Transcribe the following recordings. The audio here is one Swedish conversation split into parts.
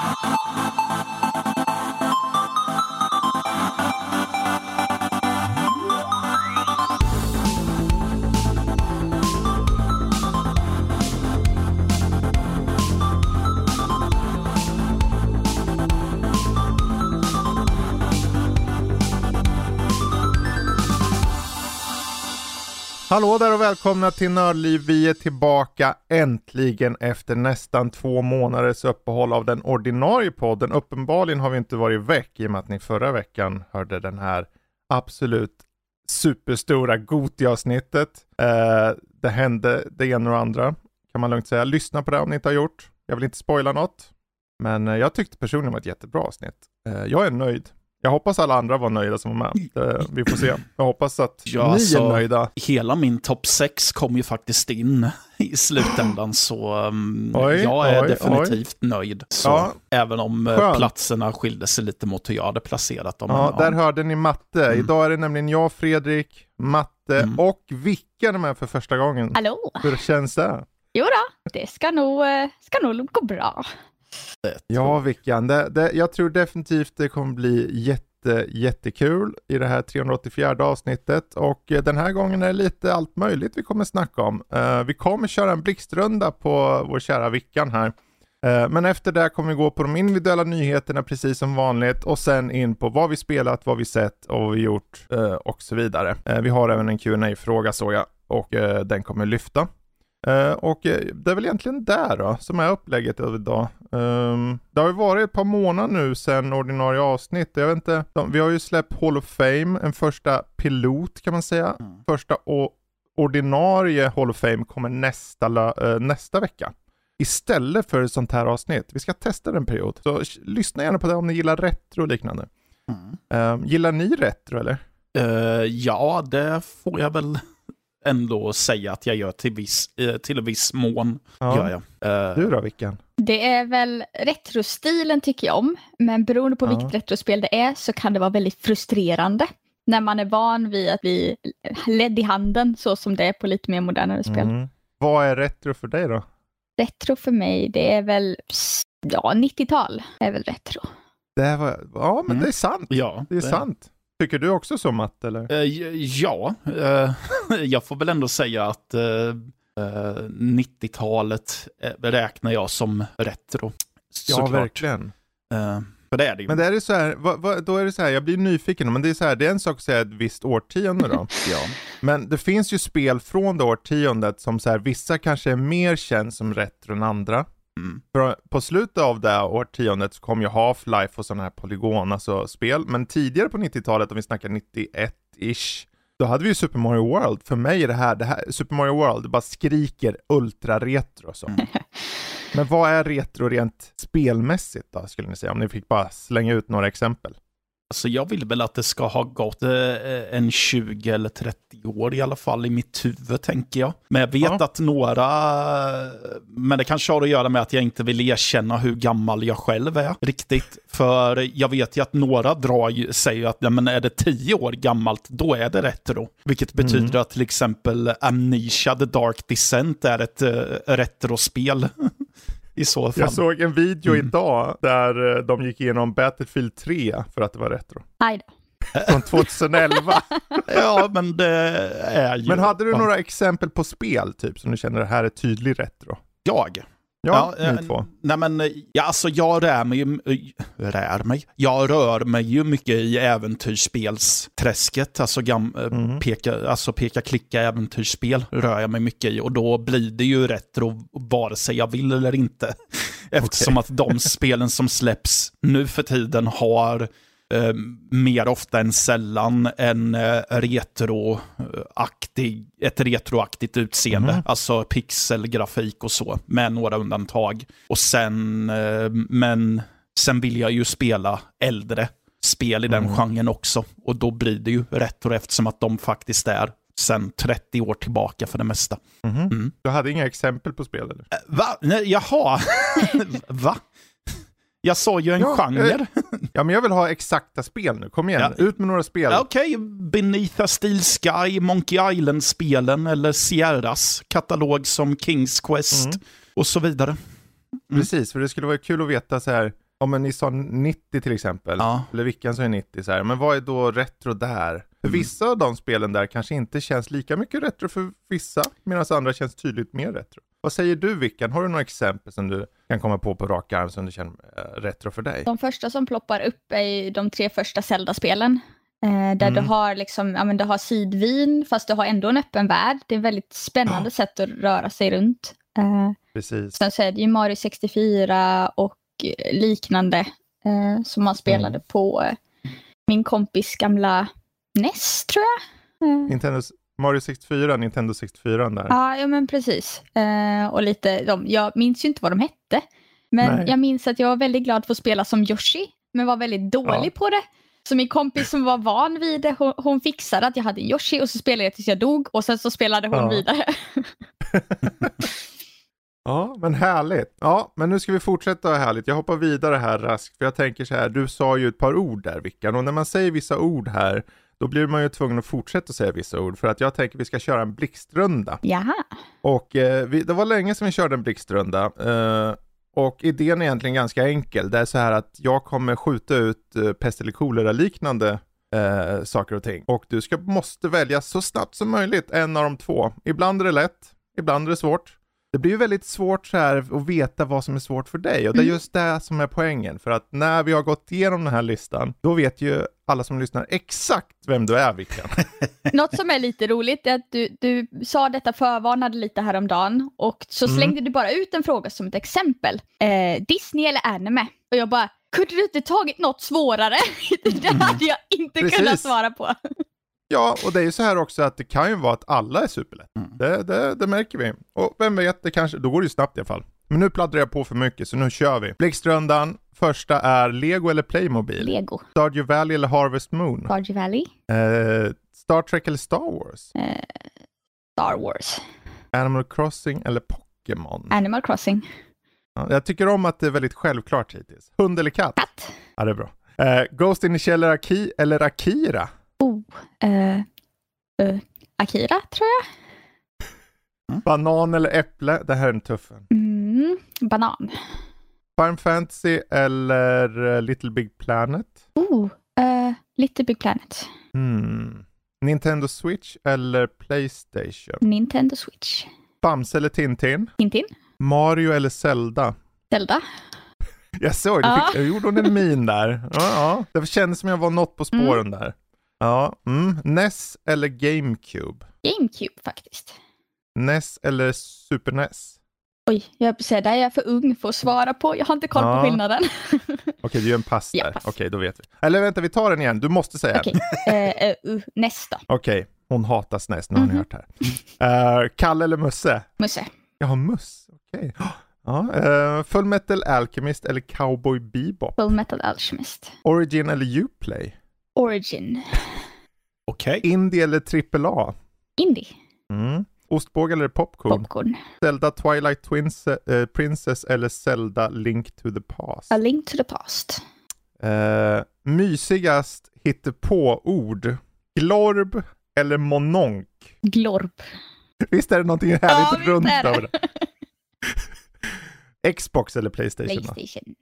Thank you. Hallå där och välkomna till Nördliv. Vi är tillbaka äntligen efter nästan två månaders uppehåll av den ordinarie podden. Uppenbarligen har vi inte varit väck i och med att ni förra veckan hörde den här absolut superstora Gotia-avsnittet. Eh, det hände det ena och det andra kan man lugnt säga. Lyssna på det om ni inte har gjort. Jag vill inte spoila något. Men eh, jag tyckte personligen var ett jättebra avsnitt. Eh, jag är nöjd. Jag hoppas alla andra var nöjda som var med. Det, vi får se. Jag hoppas att Ja, ni alltså, är nöjda. Hela min topp 6 kom ju faktiskt in i slutändan, så um, Oj, jag är oj, definitivt nöjd. Så, Ja. Även om eh, Skönt. platserna skilde sig lite mot hur jag hade placerat dem. Ja, där hörde ni matte. Mm. Idag är det nämligen jag, Fredrik, matte Mm. och Vicka är med för första gången. Hallå? Hur känns det? Jo då, det ska nog, eh, ska nog gå bra. Ja, Vickan, det, det, jag tror definitivt det kommer bli jätte, jättekul i det här 384 avsnittet och eh, den här gången är det lite allt möjligt vi kommer snacka om. Uh, vi kommer köra en blixtrunda på vår kära Vickan här. Eh, men efter det kommer vi gå på de individuella nyheterna precis som vanligt och sen in på vad vi spelat, vad vi sett och vad vi gjort och så vidare. Vi har även en qa fråga såg jag och den kommer lyfta. Eh, och eh, det är väl egentligen där då, som är upplägget idag. Ehm, det har ju varit ett par månader nu sedan ordinarie avsnitt. Jag vet inte, de, vi har ju släppt Hall of Fame, en första pilot kan man säga. Mm. Första ordinarie Hall of Fame kommer nästa, eh, nästa vecka. Istället för ett sånt här avsnitt. Vi ska testa den period. Så lyssna gärna på det om ni gillar retro och liknande. Mm. Ehm, gillar ni retro eller? Eh, ja, det får jag väl ändå säga att jag gör till, viss, eh, till viss mån. Gör jag. Eh, Du då Vickan? Det är väl retrostilen tycker jag om, men beroende på Ja. vilket retrospel det är så kan det vara väldigt frustrerande. När man är van vid att bli ledd i handen så som det är på lite mer modernare spel. Mm. Vad är retro för dig då? Retro för mig, det är väl, ja 90-tal är väl retro. Det var, ja men Mm. det är sant. ja, Det är sant. Tycker du också så Matt eller? Eh, ja, eh, jag får väl ändå säga att eh, eh, 90-talet eh, räknar jag som retro. Ja, Såklart. verkligen. Eh, för det är det ju. Men det är så här, vad, vad, då är det så här, jag blir nyfiken, men det är så här, det är en sak att säga ett visst årtionde då. ja. Men det finns ju spel från det årtiondet som så här, vissa kanske är mer känns som retro än andra. Mm. För på slutet av det årtiondet så kom ju Half-Life och sådana här polygon, alltså spel. Men tidigare på 90-talet, om vi snackar 91-ish, då hade vi ju Super Mario World. För mig är det här, det här Super Mario World, det bara skriker ultra-retro så. Men vad är retro rent spelmässigt då, skulle ni säga? Om ni fick bara slänga ut några exempel. Alltså jag vill väl att det ska ha gått eh, en 20 eller 30 år i alla fall i mitt huvud tänker jag. Men jag vet Ja. att några, men det kanske har att göra med att jag inte vill erkänna hur gammal jag själv är riktigt. För jag vet ju att några drar säger att ja, men är det 10 år gammalt, då är det retro. Vilket betyder att till exempel Amnesia The Dark Descent är ett uh, retrospel. I så fall. Jag såg en video Mm. idag där eh, de gick igenom Battlefield 3 för att det var retro. Aj då. Från 2011. Ja, men det är ju... Men hade du några exempel på spel typ som du känner det här är tydlig retro? Jag? Ja, eh, ni två. Nej men, eh, ja, alltså jag rör mig ju, eh, rör mig? Jag rör mig ju mycket i äventyrsspelsträsket, alltså, gam, eh, Mhm. peka, alltså peka klicka äventyrsspel rör jag mig mycket i och då blir det ju retro vare sig jag vill eller inte. Eftersom att de spelen som släpps nu för tiden har eh, mer ofta än sällan en eh, retroaktig, ett retroaktigt utseende. Mhm. Alltså pixelgrafik och så, med några undantag. Och sen, eh, men sen vill jag ju spela äldre spel i den Mm. genren också. Och då blir det ju retro eftersom att de faktiskt är sen 30 år tillbaka för det mesta. Mhm. Mm. Du hade inga exempel på spel eller? Eh, Va? Nej, jaha? Va? Jag sa ju en Ja, genre. Ja men jag vill ha exakta spel nu, kom igen. Ja. Ut med några spel. Okej, Beneath a Steel Sky, Monkey Island-spelen eller Sierras katalog som Kings Quest Mm. och så vidare. Precis, för det skulle vara kul att veta så här. om men ni sa 90 till exempel, Ja. eller vilken som är 90 så här, men vad är då retro där? För Mm. vissa av de spelen där kanske inte känns lika mycket retro för vissa, medan andra känns tydligt mer retro. Vad säger du Vickan? Har du några exempel som du kan komma på på rak arm som du känner eh, retro för dig? De första som ploppar upp är de tre första Zelda-spelen. Eh, där du Mm. har liksom, ja men du har sidvin fast du har ändå en öppen värld. Det är ett väldigt spännande sätt att röra sig runt. Eh, Precis. sen så är det ju Mario 64 och liknande eh, som man spelade Mm. på eh, min kompis gamla NES tror jag. Eh, Nintendo, Mario 64, Nintendo 64 där. Ja, ja men precis. Eh, och lite de, jag minns ju inte vad de hette. Men Nej. jag minns att jag var väldigt glad för att spela som Yoshi, men var väldigt dålig Ja. på det. Så min kompis som var van vid det, hon, hon fixade att jag hade en Yoshi och så spelade jag tills jag dog och sen så spelade hon Ja. vidare. Ja, men härligt. Ja, men nu ska vi fortsätta härligt. Jag hoppar vidare här raskt, för jag tänker så här, du sa ju ett par ord där Vickan, och när man säger vissa ord här, då blir man ju tvungen att fortsätta säga vissa ord, för att jag tänker vi ska köra en blixtrunda. Jaha. Och eh, vi, det var länge sedan vi körde en blixtrunda. Eh, och idén är egentligen ganska enkel. Det är så här att jag kommer skjuta ut eh, pest eller kolera-liknande eh, saker och ting. Och du ska, måste välja så snabbt som möjligt en av de två. Ibland är det lätt, ibland är det svårt. Det blir ju väldigt svårt så här att veta vad som är svårt för dig och det är Mm. just det som är poängen. För att när vi har gått igenom den här listan, då vet ju alla som lyssnar exakt vem du är Vickan. Något som är lite roligt är att du, du sa detta förvarnade lite häromdagen och så Mm. slängde du bara ut en fråga som ett exempel. Eh, Disney eller anime? Och jag bara, kunde du inte tagit något svårare? det hade jag inte Precis. kunnat svara på. Ja, och det är ju så här också att det kan ju vara att alla är superlätt. Mm. Det, det, det märker vi. Och vem vet, det kanske, då går det ju snabbt i alla fall. Men nu pladdrar jag på för mycket, så nu kör vi. Blixtrundan, första är Lego eller Playmobil? Lego, Stardew Valley eller Harvest Moon? Stardew Valley, Eh, Star Trek eller Star Wars? eh, Star Wars, Animal Crossing eller Pokémon? Animal Crossing, Ja, jag tycker om att det är väldigt självklart hittills. Hund eller katt? katt, Ja, det är bra. Eh, Ghost in the Shell eller, Aki, eller Akira? Eh, Akira tror jag. Banan eller äpple? Det här är en tuff. Mm, banan. Final Fantasy eller eh, Little Big Planet? Oh, eh, Little Big Planet. Hmm. Nintendo Switch eller Playstation? Nintendo Switch. Bamse eller Tintin? Tintin. Mario eller Zelda? Zelda. Jag såg, Ja. fick, jag gjorde hon en min där. Ja, ja. Det kändes som jag var något på spåren där. Ja, mm. NES eller GameCube? GameCube faktiskt. NES eller Super E NES? Oj, jag säga, där är jag för ung för att svara på. Jag har inte koll Ja. på skillnaden. Okej, du gör en pass Ja, där. pass. Okej, då vet vi. Eller vänta, vi tar den igen. Du måste säga. Okej, eh, eh, uh, nästa. Okej, hon hatar SNES, nu har ni Mhm. hört här. Uh, Kalle eller Musse? Musse. Jaha, Muss. Okej. Ja, uh, Full Metal Alchemist eller Cowboy Bebop? Full Metal Alchemist. Origin eller Uplay? Origin. Okej. Indie eller AAA? Indie. Mm. Ostbåge eller popcorn? Popcorn. Zelda Twilight Twins, eh, Princess eller Zelda Link to the Past? A Link to the Past. Eh, mysigast hittepå-ord? Glorb eller mononk? Glorp. Visst är det någonting härligt Ja, runt över det? Xbox eller Playstation? Playstation.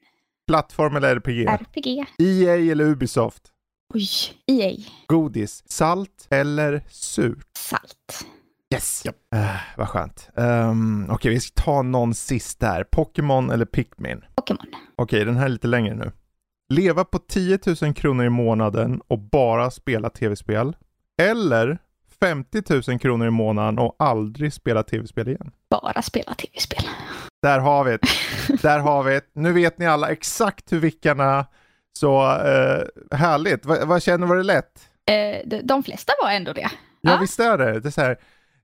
Plattform eller RPG? RPG. EA eller Ubisoft? Oj, EA. Godis? Salt eller surt? Salt. Yes! Eh, vad skönt. Um, Okej, vi ska ta någon sist där. Pokémon eller Pikmin? Pokémon. Okej, den här är lite längre nu. Leva på 10 000 kronor i månaden och bara spela tv-spel. Eller 50 000 kronor i månaden och aldrig spela tv-spel igen. Bara spela tv-spel. Där har vi det. Där har vi det. Nu vet ni alla exakt hur vickarna så eh, härligt. Va, vad känner var det lätt? Eh, de, de flesta var ändå det. Ja, Ja. visst är det. det är så här,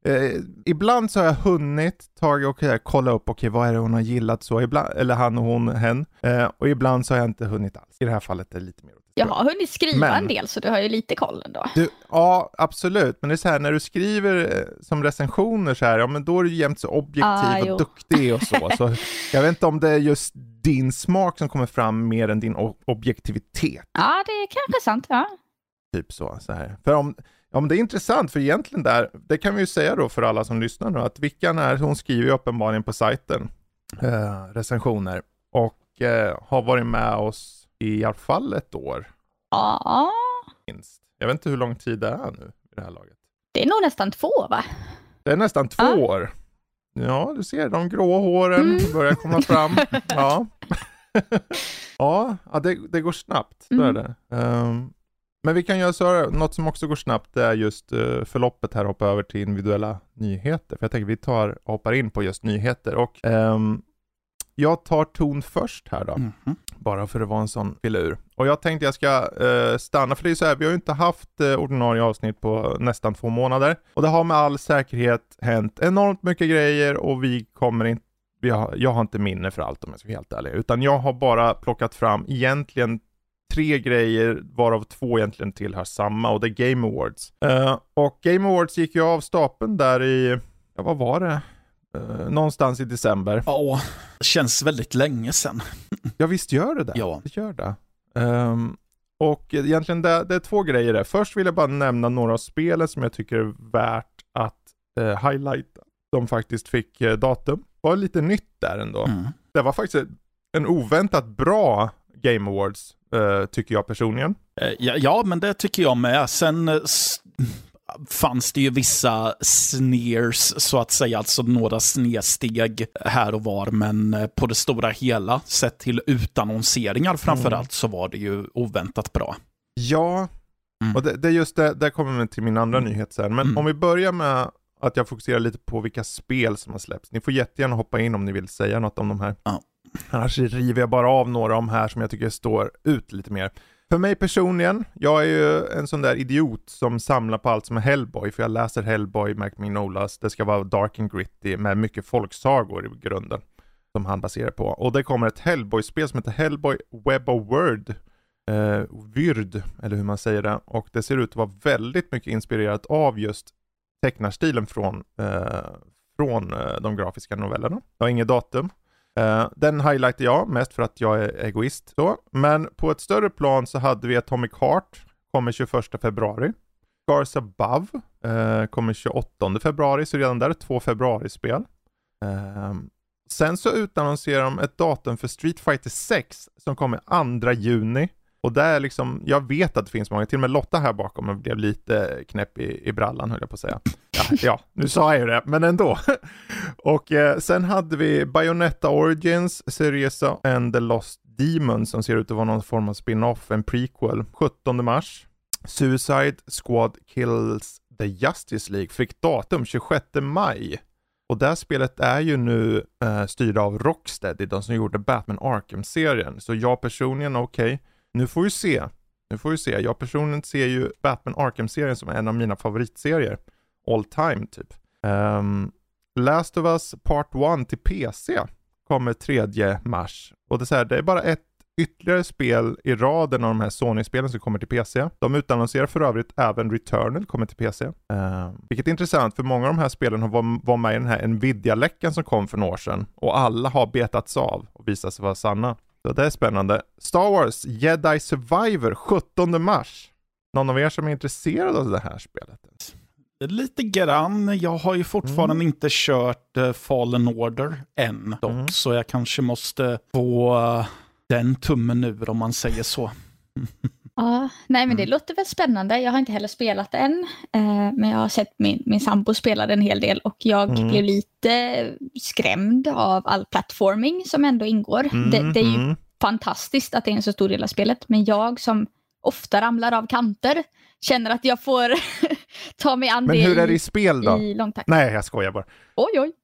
eh, ibland så har jag hunnit tagit och okay, kolla upp, okej vad är det hon har gillat så, ibland, eller han och hon, hen. Eh, och ibland så har jag inte hunnit alls. I det här fallet är det lite mer Jag har hunnit skriva Men- en del så du har ju lite koll ändå. Du, ja, absolut. Men det är så här, när du skriver eh, som recensioner så här, ja men då är du jämt så objektiv Ah, och jo. duktig och så. så. Jag vet inte om det är just din smak som kommer fram mer än din objektivitet. Ja, det är kanske sant. Ja. Typ så, så här. För om, om det är intressant, för egentligen där, det kan vi ju säga då för alla som lyssnar nu, att Vickan är, hon skriver ju uppenbarligen på sajten eh, recensioner. Och eh, har varit med oss i alla fall ett år Ja, minst. Jag vet inte hur lång tid det är nu i det här laget. det är nog nästan två va? Det är nästan två Ja. år. Ja, du ser de grå håren Mm. börjar komma fram. Ja, ja, det, det går snabbt. Så Mm. det. Ehm, men vi kan göra så här, något som också går snabbt det är just uh, förloppet här, hoppa över till individuella nyheter. För jag tänker vi tar, hoppar in på just nyheter och ehm, jag tar ton först här då. Mhm. Bara för att vara en sån filur. Och jag tänkte jag ska eh, stanna, för det är så här, vi har ju inte haft eh, ordinarie avsnitt på nästan två månader. Och det har med all säkerhet hänt enormt mycket grejer och vi kommer inte, vi har, jag har inte minne för allt om jag ska vara helt ärlig. Utan jag har bara plockat fram egentligen tre grejer, varav två egentligen tillhör samma och det är Game Awards. Uh, och Game Awards gick ju av stapeln där i, ja vad var det? Eh, någonstans i december. Ja, det känns väldigt länge sedan. Ja visst gör det det. Ja. Det gör det. Ehm, och egentligen det, det är två grejer där. Först vill jag bara nämna några av spelen som jag tycker är värt att uh, highlighta. De faktiskt fick eh, datum. Var lite nytt där ändå. Mm. Det var faktiskt en oväntat bra Game Awards, eh, tycker jag personligen. Eh, Ja, ja, men det tycker jag med. Sen eh, fanns det ju vissa sneers, så att säga, alltså några snedsteg här och var, men eh, på det stora hela, sett till utannonseringar framförallt, så var det ju oväntat bra. Ja, Mm. och det, det är just det, där kommer vi till min andra nyhet sen. Men Mm. om vi börjar med att jag fokuserar lite på vilka spel som har släppts. Ni får jättegärna hoppa in om ni vill säga något om de här. Ja. Annars river jag bara av några av de här som jag tycker står ut lite mer. För mig personligen, jag är ju en sån där idiot som samlar på allt som är Hellboy, för jag läser Hellboy, Mark Mignolas, det ska vara dark and gritty med mycket folksagor i grunden. Som han baserar på. Och det kommer ett Hellboy-spel som heter Hellboy Web of Word. Eh, Vyrd, eller hur man säger det. Och det ser ut att vara väldigt mycket inspirerat av just tecknarstilen från, eh, från eh, de grafiska novellerna. Jag har inget datum. Uh, den highlightar jag mest för att jag är egoist. Så. Men på ett större plan så hade vi Atomic Heart, kommer 21 februari. Scars Above uh, kommer 28 februari, så redan där är två februarispel. Uh, sen så utannonserar de ett datum för Street Fighter 6 som kommer 2 juni. Och där liksom, jag vet att det finns många, till och med Lotta här bakom blev lite knäpp i, i brallan höll jag på att säga. Ja, ja, nu sa jag ju det, men ändå. och eh, sen hade vi Bayonetta Origins, Seriesa and the Lost Demon som ser ut att vara någon form av spin-off, en prequel, 17 mars. Suicide Squad Kills the Justice League fick datum 26 maj. Och det här spelet är ju nu eh, styrda av Rocksteady, de som gjorde Batman Arkham-serien. Så jag personligen, okej, nu får vi se. Nu får vi se. Jag personligen ser ju Batman Arkham-serien som en av mina favoritserier. All time typ. Um, Last of Us Part 1 till PC kommer 3 mars. Och det är, så här, det är bara ett ytterligare spel i raden av de här Sony-spelen som kommer till PC. De utannonserar för övrigt även Returnal kommer till PC. Ehm, vilket är intressant för många av de här spelen har var, var med i den här Nvidia-läckan som kom för några år sedan. Och alla har betats av och visat sig vara sanna. Så det är spännande. Star Wars Jedi Survivor 17 mars. Någon av er som är intresserad av det här spelet? Lite grann. Jag har ju fortfarande Mm. inte kört eh, Fallen Order än dock, Mm. så jag kanske måste få eh, den tummen ur om man säger så. Ja, nej men det Mm. låter väl spännande. Jag har inte heller spelat än. Eh, men jag har sett min, min sambo spela en hel del och jag Mm. blev lite skrämd av all plattforming som ändå ingår. Det, det är ju Mhm. fantastiskt att det är en så stor del av spelet. Men jag som ofta ramlar av kanter känner att jag får ta mig an Men det hur är det i, spel då? i. Nej, jag skojar bara. Oj, oj.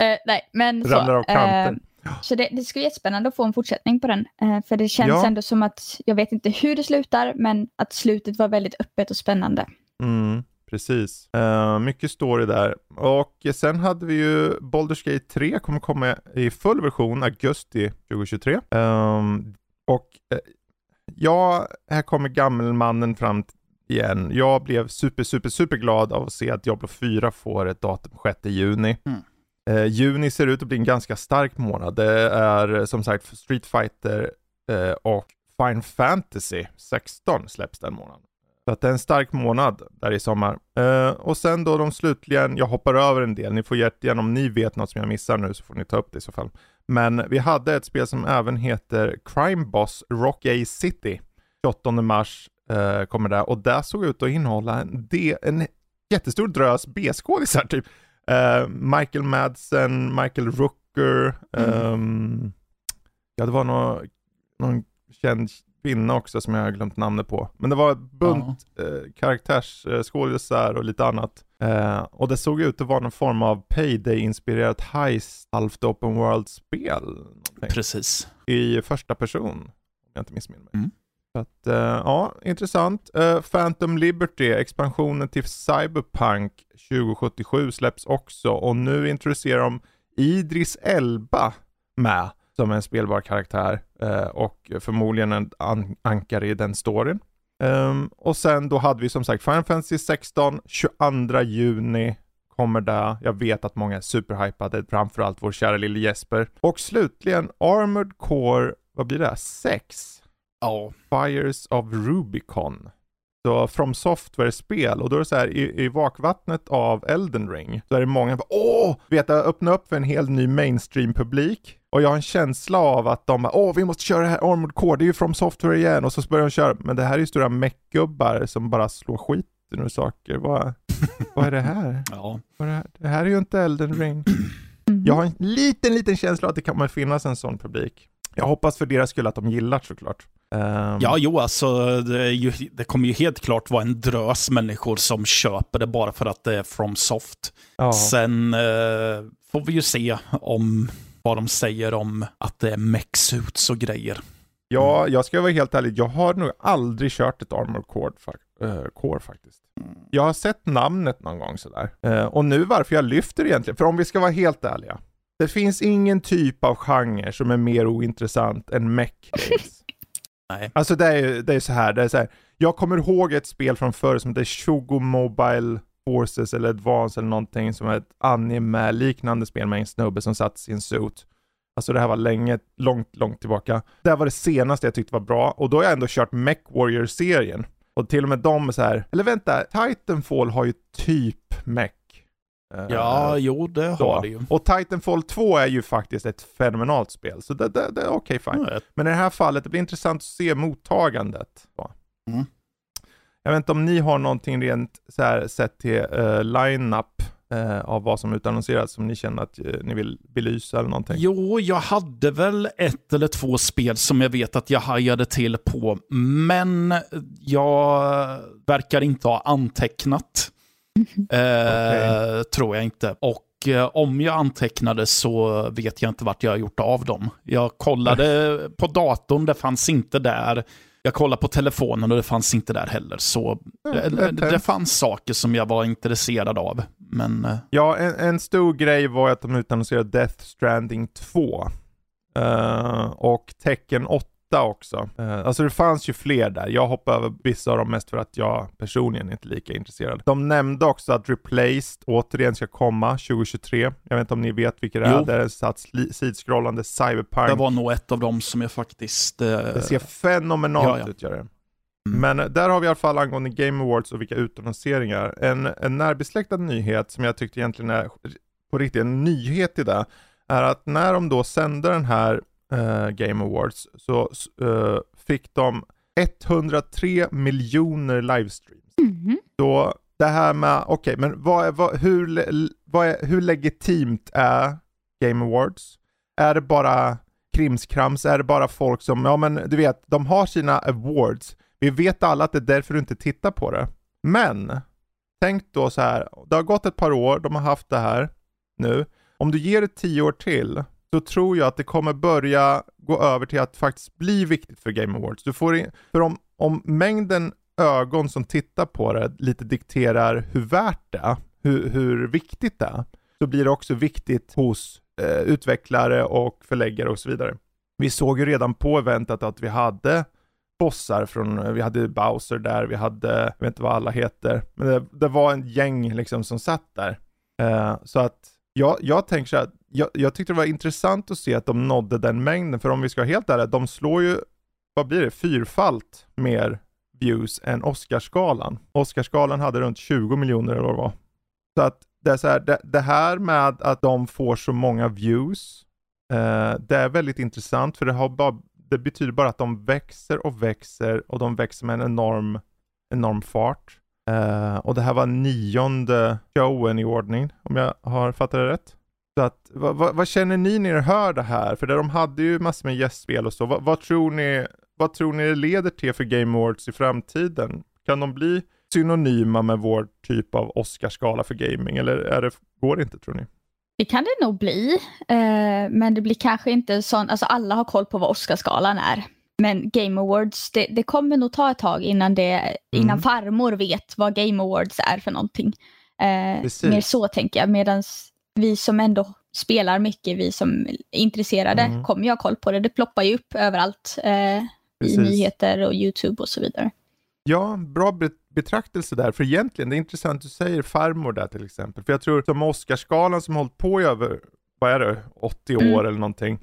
Eh, nej, men så. Ramlar av kanter. eh, så det, det ska bli jättespännande att få en fortsättning på den. Eh, för det känns Ja. ändå som att, jag vet inte hur det slutar, men att slutet var väldigt öppet och spännande. Mm, precis. Eh, mycket story där. Och sen hade vi ju Baldur's Gate 3 kommer komma i full version augusti 2023. Ehm, och eh, ja, här kommer gammelmannen fram igen. Jag blev super, super, super glad av att se att Diablo 4 får ett datum 6 juni. Mm. Eh, juni ser ut att bli en ganska stark månad. Det är eh, som sagt Street Fighter eh, och Final Fantasy 16 släpps den månaden. Så att det är en stark månad där i sommar. Eh, och sen då de slutligen, jag hoppar över en del, ni får jättegärna om ni vet något som jag missar nu så får ni ta upp det i så fall. Men vi hade ett spel som även heter Crime Boss Rock A City. 28 mars eh, kommer det och det såg ut att innehålla en, de, en jättestor drös B-skådisar typ. Uh, Michael Madsen, Michael Rooker, mm. um, ja det var någon, någon känd kvinna också som jag har glömt namnet på. Men det var bunt ja. eh, karaktärsskådisar och lite annat. Eh, och det såg ut att vara någon form av Payday-inspirerat heist, halvt open world-spel. Precis. I första person, om jag inte missminner mig. Mm. Så att, eh, ja, intressant. Uh, Phantom Liberty, expansionen till Cyberpunk 2077 släpps också och nu introducerar de Idris Elba med som en spelbar karaktär eh, och förmodligen en an ankare i den storyn. Um, och sen då hade vi som sagt Final Fantasy 16, 22 juni kommer där. Jag vet att många är superhypade, framförallt vår kära lille Jesper. Och slutligen Armored Core, vad blir det? 6? Ja. Fires of Rubicon. Så From Software-spel och då är det så här i, i vakvattnet av Elden Ring så är det många som åh, vet jag, öppna upp för en helt ny mainstream-publik. Och jag har en känsla av att de bara, åh vi måste köra det här Armored Core, det är ju From Software igen och så börjar de köra, men det här är ju stora meckgubbar som bara slår skiten ur saker. Vad, vad är det här? Ja. Vad är det, här? det här är ju inte Elden Ring. Jag har en liten, liten känsla att det kommer finnas en sån publik. Jag hoppas för deras skull att de gillar såklart. Um... Ja, jo, alltså det, ju, det, kommer ju helt klart vara en drös människor som köper det bara för att det är from soft. Ja. Sen eh, får vi ju se om vad de säger om att det är mexuits och grejer. Ja, jag ska vara helt ärlig, jag har nog aldrig kört ett Armor Core, uh, core faktiskt. Jag har sett namnet någon gång sådär. Uh, och nu varför jag lyfter egentligen, för om vi ska vara helt ärliga. Det finns ingen typ av genre som är mer ointressant än mech. Nej. Alltså det är, det är så här, det är så här. Jag kommer ihåg ett spel från förr som heter Shogo Mobile Forces eller Advance eller någonting som är ett anime-liknande spel med en snubbe som satt sin suit. Alltså det här var länge, långt, långt tillbaka. Det här var det senaste jag tyckte var bra och då har jag ändå kört Mech Warrior-serien. Och till och med de är så här, eller vänta, Titanfall har ju typ Mech. Uh, ja, jo det så. har det ju. Och Titanfall 2 är ju faktiskt ett fenomenalt spel, så det, det, det är okej okay, fine. Mm. Men i det här fallet, det blir intressant att se mottagandet. Mm. Jag vet inte om ni har någonting rent så här sett till uh, line-up uh, av vad som utannonserats som ni känner att uh, ni vill belysa eller någonting? Jo, jag hade väl ett eller två spel som jag vet att jag hajade till på, men jag verkar inte ha antecknat. Okay. Tror jag inte. Och om jag antecknade så vet jag inte vart jag har gjort av dem. Jag kollade på datorn, det fanns inte där. Jag kollade på telefonen och det fanns inte där heller. Så mm, det, det, fanns saker som jag var intresserad av. Men... Eh, ja, en, en stor grej var att de utannonserade Death Stranding 2. Uh, eh, och Tecken 8 också. Uh, alltså det fanns ju fler där. Jag hoppade över vissa av dem mest för att jag personligen inte är lika intresserad. De nämnde också att Replaced återigen ska komma 2023. Jag vet inte om ni vet vilka det är. Det är en sats sidskrollande cyberpunk. Det var nog ett av dem som jag faktiskt... Uh... Det ser fenomenalt ja, ja. ut gör det. Mm. Men där har vi i alla fall angående Game Awards och vilka utannonseringar. En, en närbesläktad nyhet som jag tyckte egentligen är på riktigt en nyhet i det, är att när de då sände den här uh, Game Awards så uh, fick de 103 miljoner livestreams. Mm. Så det här med, okej, okay, men vad, vad, hur, vad är, hur legitimt är Game Awards? Är det bara krimskrams? Är det bara folk som, ja men du vet, de har sina awards. Vi vet alla att det är därför du inte tittar på det. Men, tänk då så här, det har gått ett par år, de har haft det här nu. Om du ger det tio år till, så tror jag att det kommer börja gå över till att faktiskt bli viktigt för Game Awards. Du får in, för om, om mängden ögon som tittar på det lite dikterar hur värt det är, hur, hur viktigt det är, så blir det också viktigt hos eh, utvecklare och förläggare och så vidare. Vi såg ju redan på eventet att vi hade bossar från, vi hade Bowser där, vi hade, jag vet inte vad alla heter, men det, det var en gäng liksom som satt där. Eh, så att jag, jag tänker så här, jag, jag tyckte det var intressant att se att de nådde den mängden, för om vi ska vara helt ärliga, de slår ju, vad blir det, fyrfalt mer views än Oscarsgalan. Oscarsgalan hade runt 20 miljoner eller vad det var. Så att det är så här, det, det här med att de får så många views, eh, det är väldigt intressant för det, har bara, det betyder bara att de växer och växer och de växer med en enorm, enorm fart. Eh, och det här var nionde showen i ordning, om jag har fattat det rätt. Så att, vad, vad, vad, känner ni när ni hör det här? För de hade ju massor med gästspel och så. Vad, vad, tror ni, vad tror ni det leder till för Game Awards i framtiden? Kan de bli synonyma med vår typ av Oscarsgala för gaming eller är det, går det inte tror ni? Det kan det nog bli, eh, men det blir kanske inte sån, alltså alla har koll på vad Oscarsgalan är. Men Game Awards, det, det, kommer nog ta ett tag innan, det, innan mm. farmor vet vad Game Awards är för någonting. Eh, mer så tänker jag, medan vi som ändå spelar mycket, vi som är intresserade, mm. kommer ju ha koll på det. Det ploppar ju upp överallt eh, i nyheter och YouTube och så vidare. Ja, bra betraktelse där, för egentligen, det är intressant du säger farmor där till exempel, för jag tror som Oscarsgalan som hållit på i över, vad är det, 80 år mm. eller någonting,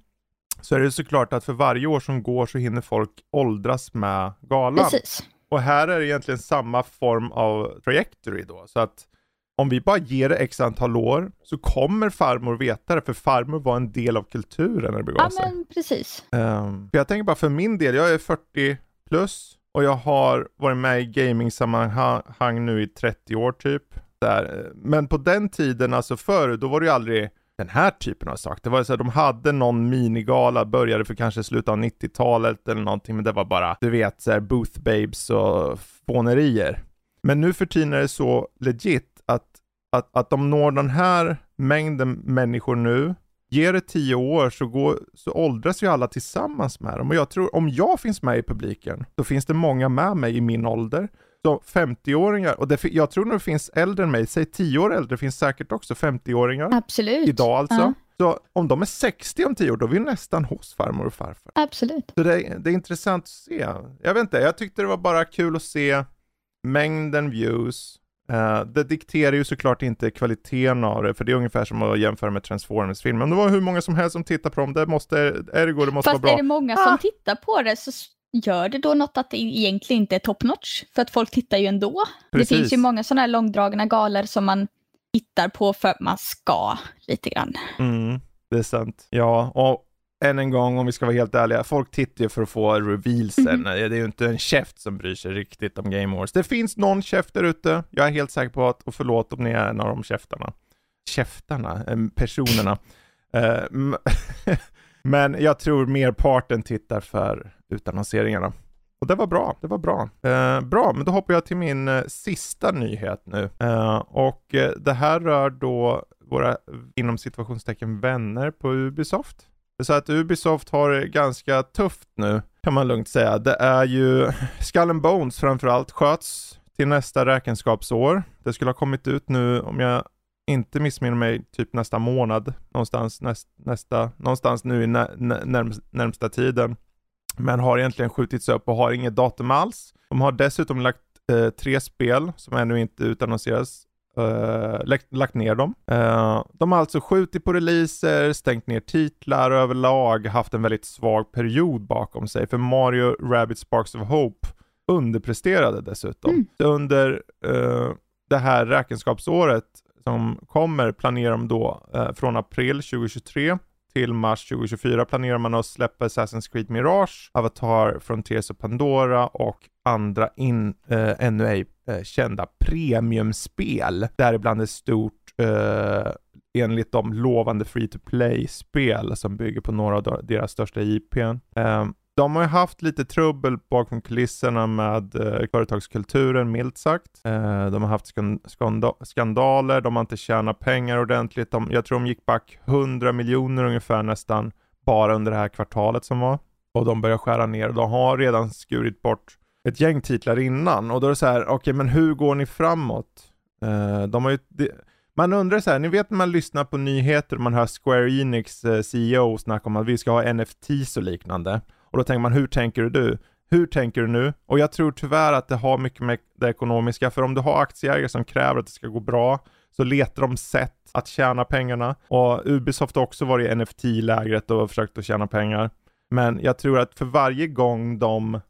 så är det såklart att för varje år som går så hinner folk åldras med galan. Precis. Och här är det egentligen samma form av trajectory då, så att om vi bara ger det x antal år så kommer farmor veta det, för farmor var en del av kulturen när det begav sig. Ja men precis. Um, för jag tänker bara för min del, jag är 40 plus och jag har varit med i gaming-sammanhang nu i 30 år typ. Där. Men på den tiden, alltså förr, då var det ju aldrig den här typen av sak. Det var så att de hade någon minigala, började för kanske slutet av 90-talet eller någonting, men det var bara, du vet, så här booth babes och fånerier. Men nu för tiden är det så legit att, att, de når den här mängden människor nu, ger det tio år så, går, så åldras ju alla tillsammans med dem. Och jag tror, om jag finns med i publiken, så finns det många med mig i min ålder. Så 50-åringar, och det, jag tror nog det finns äldre än mig, säg 10 år äldre, finns säkert också 50-åringar. Absolut. Idag alltså. Ja. Så om de är 60 om 10 år, då är vi nästan hos farmor och farfar. Absolut. Så det, det är intressant att se. Jag vet inte, jag tyckte det var bara kul att se mängden views, Uh, det dikterar ju såklart inte kvaliteten av det, för det är ungefär som att jämföra med Transformers-filmen. Om det var hur många som helst som tittar på dem, det måste, ergo det måste Fast vara bra. Fast är det många som ah! tittar på det så gör det då något att det egentligen inte är top notch? För att folk tittar ju ändå. Precis. Det finns ju många sådana här långdragna galer som man tittar på för att man ska lite grann. Mm, det är sant. Ja, och än en gång, om vi ska vara helt ärliga, folk tittar ju för att få revealsen. Mm -hmm. Det är ju inte en käft som bryr sig riktigt om Game Wars. Det finns någon käft där ute. Jag är helt säker på att, och förlåt om ni är en av de käftarna. Käftarna, personerna. Eh, men jag tror merparten tittar för utannonseringarna. Och det var bra, det var bra. Eh, bra, men då hoppar jag till min eh, sista nyhet nu. Eh, och eh, det här rör då våra inom situationstecken vänner på Ubisoft. Så att Ubisoft har det ganska tufft nu, kan man lugnt säga. Det är ju Skull and Bones framförallt sköts till nästa räkenskapsår. Det skulle ha kommit ut nu, om jag inte missminner mig, typ nästa månad, någonstans, näst, nästa, någonstans nu i nä, närmsta, närmsta tiden. Men har egentligen skjutits upp och har inget datum alls. De har dessutom lagt eh, tre spel som ännu inte utannonseras Uh, lagt, lagt ner dem. Uh, de har alltså skjutit på releaser, stängt ner titlar och överlag haft en väldigt svag period bakom sig. För Mario Rabbit Sparks of Hope underpresterade dessutom. Mm. Under uh, det här räkenskapsåret som kommer planerar de då från april 2023 till mars 2024 planerar man att släppa Assassin's Creed Mirage, Avatar, Frontiers of Pandora och andra in, ännu ej eh, kända premiumspel. Däribland ett stort, eh, enligt de lovande free to play-spel som bygger på några av deras största IPn. Eh, de har ju haft lite trubbel bakom kulisserna med eh, företagskulturen, milt sagt. Eh, de har haft skanda skandaler, de har inte tjänat pengar ordentligt. De, jag tror de gick back 100 miljoner ungefär nästan bara under det här kvartalet som var. Och de börjar skära ner. De har redan skurit bort ett gäng titlar innan och då är det så här, okej okay, men hur går ni framåt? Uh, de har ju, de, man undrar så här, ni vet när man lyssnar på nyheter och man hör Square Enix eh, uh, CEO snacka om att vi ska ha NFTs och liknande. Och då tänker man, hur tänker du? Hur tänker du nu? Och jag tror tyvärr att det har mycket med det ekonomiska, för om du har aktieägare som kräver att det ska gå bra, så letar de sätt att tjäna pengarna. Och Ubisoft har också varit i NFT-lägret och försökt att tjäna pengar. Men jag tror att för varje gång de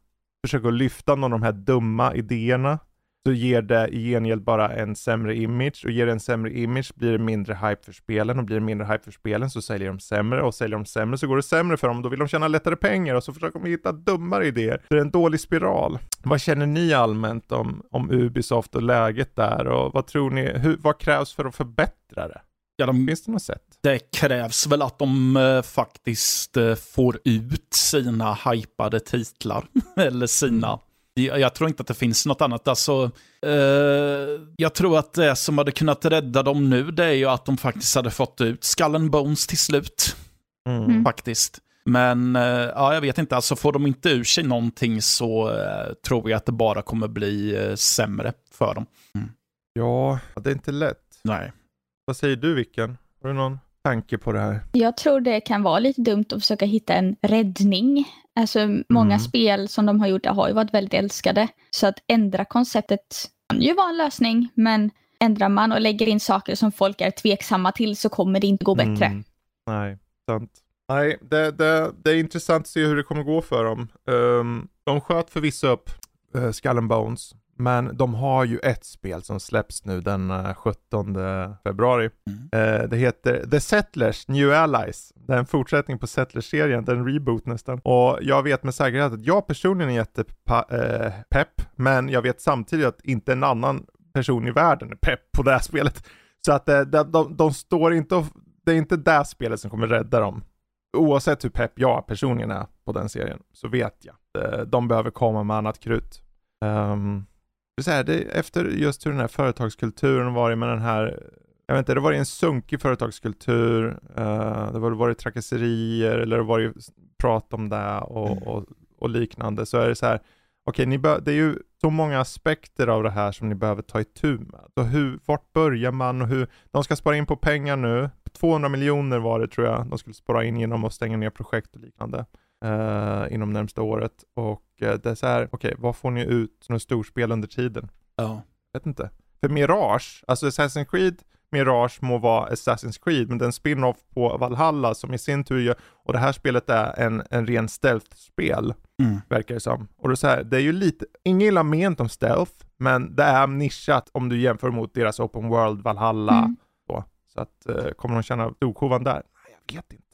försöker lyfta någon av de här dumma idéerna så ger det i gengäld bara en sämre image och ger det en sämre image blir det mindre hype för spelen och blir det mindre hype för spelen så säljer de sämre och säljer de sämre så går det sämre för dem. Då vill de tjäna lättare pengar och så försöker de hitta dummare idéer. Så det är en dålig spiral. Vad känner ni allmänt om, om Ubisoft och läget där och vad tror ni, hur, vad krävs för att förbättra det? Ja, de, Finns det något sätt? det krävs väl att de eh, faktiskt eh, får ut sina hypade titlar. Eller sina. Jag, jag tror inte att det finns något annat. Alltså, eh, jag tror att det som hade kunnat rädda dem nu, det är ju att de faktiskt hade fått ut Skull and Bones till slut. Mm. Mm. Faktiskt. Men eh, ja, jag vet inte, alltså får de inte ur sig någonting så eh, tror jag att det bara kommer bli eh, sämre för dem. Ja, det är inte lätt. Nej. Vad säger du Vicken? Har du någon tanke på det här? Jag tror det kan vara lite dumt att försöka hitta en räddning. Alltså många Mm. spel som de har gjort har ju varit väldigt älskade. Så att ändra konceptet kan ju vara en lösning, men ändrar man och lägger in saker som folk är tveksamma till så kommer det inte gå bättre. Mm. Nej, sant. Nej, det, det, det är intressant att se hur det kommer gå för dem. Um, de sköt förvisso upp uh, Skull and Bones, men de har ju ett spel som släpps nu den eh, 17 februari. Mm. Eh, det heter The Settlers New Allies. Det är en fortsättning på Settlers-serien, det är en reboot nästan. Och jag vet med säkerhet att jag personligen är jättepepp, eh, men jag vet samtidigt att inte en annan person i världen är pepp på det här spelet. Så att eh, de, de, de står inte och, det är inte det spelet som kommer rädda dem. Oavsett hur pepp jag personligen är på den serien, så vet jag. Eh, de behöver komma med annat krut. Um, så här, det, efter just hur den här företagskulturen varit med den här, jag vet inte, det har varit en sunkig företagskultur, uh, det har varit trakasserier eller det har varit prat om det och, Mm. och, och liknande, så är det så här, okej, bör- det är ju så många aspekter av det här som ni behöver ta itu med. Så hur, vart börjar man och hur, de ska spara in på pengar nu, 200 miljoner var det tror jag, de skulle spara in genom att stänga ner projekt och liknande eh, inom närmsta året. Och eh, det är så här, okej, vad får ni ut som storspel under tiden? Ja. vet inte. För Mirage, alltså Assassin's Creed, Mirage må vara Assassin's Creed, men den spin-off på Valhalla som i sin tur gör, och det här spelet är en, en ren stealth-spel, Mm. verkar det som. Och det är, så här, det är ju lite, inget illa ment om stealth, men det är nischat om du jämför mot deras open world Valhalla. Mm. Så, så att, eh, kommer de känna storkovan där? Nej, jag vet inte.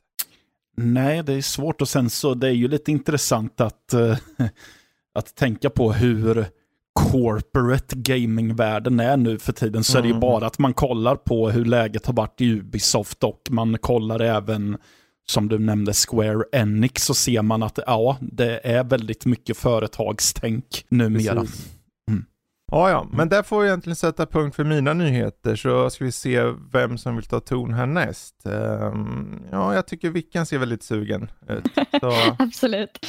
Nej, det är svårt och sen så det är ju lite intressant att, eh, att tänka på hur corporate gamingvärlden är nu för tiden. Så är det ju Mm. bara att man kollar på hur läget har varit i Ubisoft och man kollar även som du nämnde Square Enix så ser man att ja, det är väldigt mycket företagstänk numera. Precis. Ja, ja, men där får vi egentligen sätta punkt för mina nyheter så ska vi se vem som vill ta ton härnäst. Ehm, ja, jag tycker Vickan ser väldigt sugen ut. Så, Absolut.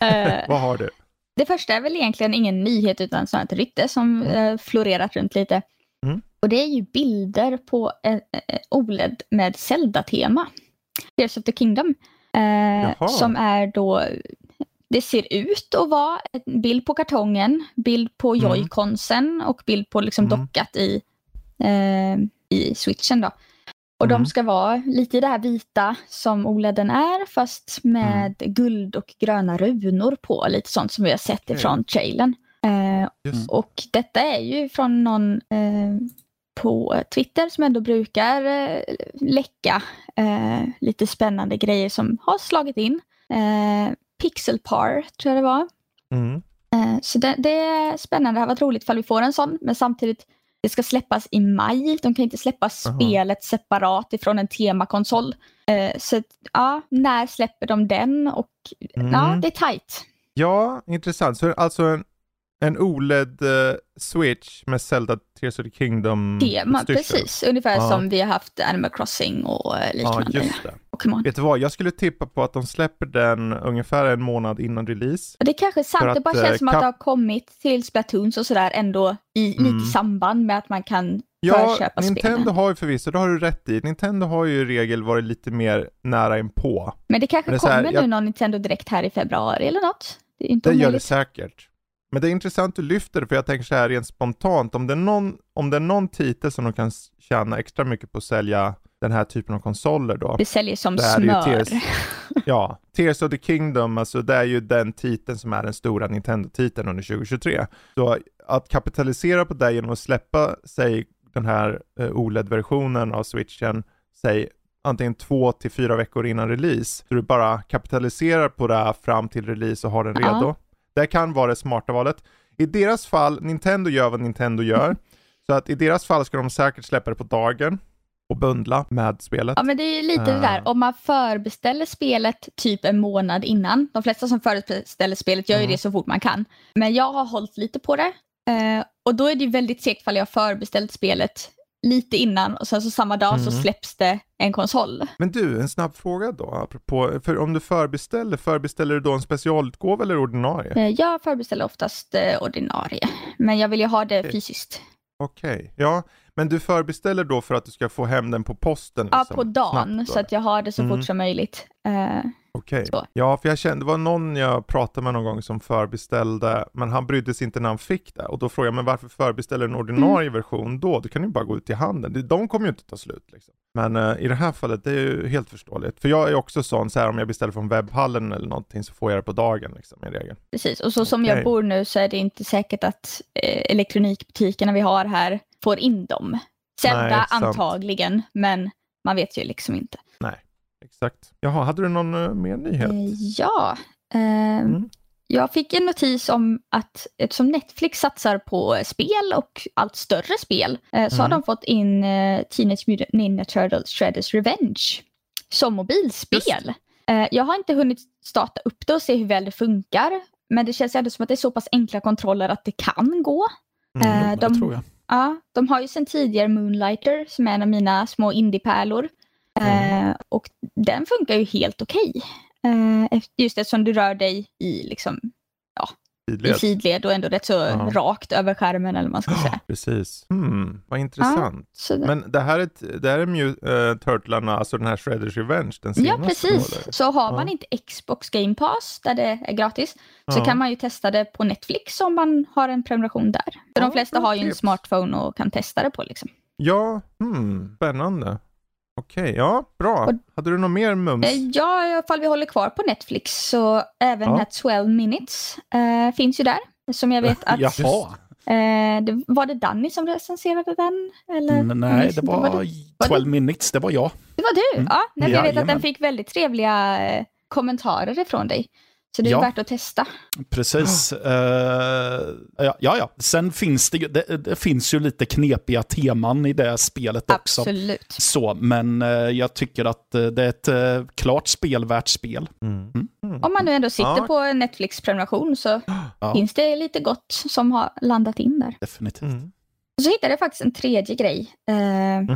Eh, vad har du? det första är väl egentligen ingen nyhet utan snarare ett rykte som eh, florerat runt lite. Mm. Och det är ju bilder på eh, OLED med Zelda-tema. Tears of the Kingdom. Eh, som är då, det ser ut att vara en bild på kartongen, bild på Mm. joyconsen och bild på liksom Mm. dockat i, eh, i switchen då. Och Mm. de ska vara lite i det här vita som OLEDen är fast med guld och gröna runor på. Lite sånt som vi har sett Okej. ifrån trailern. Eh, och detta är ju från någon eh, på Twitter som ändå brukar eh, läcka eh, lite spännande grejer som har slagit in. Eh, Pixelpar tror jag det var. Mm. Eh, så det, det är spännande. Det hade varit roligt ifall vi får en sån. Men samtidigt, det ska släppas i maj. De kan inte släppa spelet separat ifrån en temakonsol. Eh, så ja, när släpper de den? Och Mm. ja, det är tajt. Ja, intressant. Så alltså en, en OLED-switch med Zelda Tears of the Kingdom Tema, precis. Ungefär Ja. som vi har haft Animal Crossing och eh, Ja, liknande. just det. Pokémon. Vet du vad, jag skulle tippa på att de släpper den ungefär en månad innan release. Det är kanske är sant, det bara känns eh, som att det har kommit till Splatoons och sådär ändå i lite Mm. i samband med att man kan Ja, Nintendo spelen. har ju förvisso, det har du rätt i. Nintendo har ju i regel varit lite mer nära inpå. Men det kanske Men det så här, kommer jag- nu någon Nintendo direkt här i februari eller något. Det är inte Det gör det säkert. Men det är intressant du lyfter för jag tänker så här rent spontant, om det är någon, om det är någon titel som de kan tjäna extra mycket på att sälja den här typen av konsoler då. Det säljer som Det smör. Tears. Ja, Tears of the Kingdom, alltså det är ju den titeln som är den stora Nintendo-titeln under 2023. Så att kapitalisera på det genom att släppa, säg den här eh, OLED-versionen av switchen, säg antingen två till fyra veckor innan release, så du bara kapitaliserar på det här fram till release och har den Ja. redo. Det kan vara det smarta valet. I deras fall, Nintendo gör vad Nintendo gör, så att i deras fall ska de säkert släppa det på dagen och bundla med spelet. Ja men det är lite det där, Ah. om man förbeställer spelet typ en månad innan. De flesta som förbeställer spelet gör ju Mm. det så fort man kan. Men jag har hållit lite på det. Eh, och då är det väldigt segt ifall jag har förbeställt spelet lite innan och sen så samma dag så Mm. släpps det en konsol. Men du, en snabb fråga då, apropå, för om du förbeställer, förbeställer du då en specialutgåva eller ordinarie? Eh, jag förbeställer oftast eh, ordinarie, men jag vill ju ha det fysiskt. Okej, ja, men du förbeställer då för att du ska få hem den på posten? Ja, liksom, på dagen snabbt så att jag har det så Mm. fort som möjligt. Eh, Okej. så. Ja, för jag kände, det var någon jag pratade med någon gång som förbeställde, men han brydde sig inte när han fick det. Och då frågade jag, men varför förbeställer du en ordinarie version då? Du kan ju bara gå ut i handeln. De kommer ju inte ta slut liksom. Men eh, i det här fallet, det är ju helt förståeligt. För jag är också sån, så här, om jag beställer från webbhallen eller någonting så får jag det på dagen liksom, i regel. Precis, och så som jag bor nu så är det inte säkert att eh, elektronikbutikerna vi har här får in dem. Zelda Nej, antagligen, men man vet ju liksom inte. Exakt. Jaha, hade du någon eh, mer nyhet? Eh, ja, eh, Mm. jag fick en notis om att eftersom Netflix satsar på spel och allt större spel eh, så har Mm. de fått in eh, Teenage Mutant Ninja Turtles Shredders Revenge som mobilspel. Eh, jag har inte hunnit starta upp det och se hur väl det funkar. Men det känns ändå som att det är så pass enkla kontroller att det kan gå. Mm. Ja, det de- tror jag. Ja, de har ju sedan tidigare Moonlighter som är en av mina små indiepärlor. Mm. Eh, och den funkar ju helt okej. Eh, efter- just eftersom du rör dig i, liksom, i Sidled. och ändå rätt så Ja. rakt över skärmen eller vad man ska säga. Precis. Hmm, vad intressant. Så, det- Men det här är, det här är Mew- eh, Turtlarna, alltså den här Shredders Revenge, den ja, senaste? precis. då, eller? Så har man Ja. inte Xbox Game Pass där det är gratis så Ja. kan man ju testa det på Netflix om man har en prenumeration där. För Ja, de flesta har ju en smartphone och kan testa det på. Liksom. Ja, hmm, spännande. Okej, ja, bra. Och- Hade du något mer mums? Eh, Ja, ifall vi håller kvar på Netflix så även Ja. den här 12 minutes eh, finns ju där. Som jag vet att... Jaha. Eh, det, var det Danny som recenserade den? Eller? N- Nej, det inte. var det- 12 minutes, det var jag. Det var du? Mm. Ja, nej, jag vet att Jajamän. den fick väldigt trevliga kommentarer ifrån dig. Så det är Ja. värt att testa. Precis. Eh, ja, ja, ja. Sen finns det, ju- det, det finns ju lite knepiga teman i det spelet också. Absolut. Så, men eh, jag tycker att eh, det är ett klart spelvärt spel. Mm. Mm. Om man nu ändå sitter Ja. på en Netflix-prenumeration så Ja. finns det lite gott som har landat in där. Definitivt. Mm. Och så hittade jag faktiskt en tredje grej. Eh,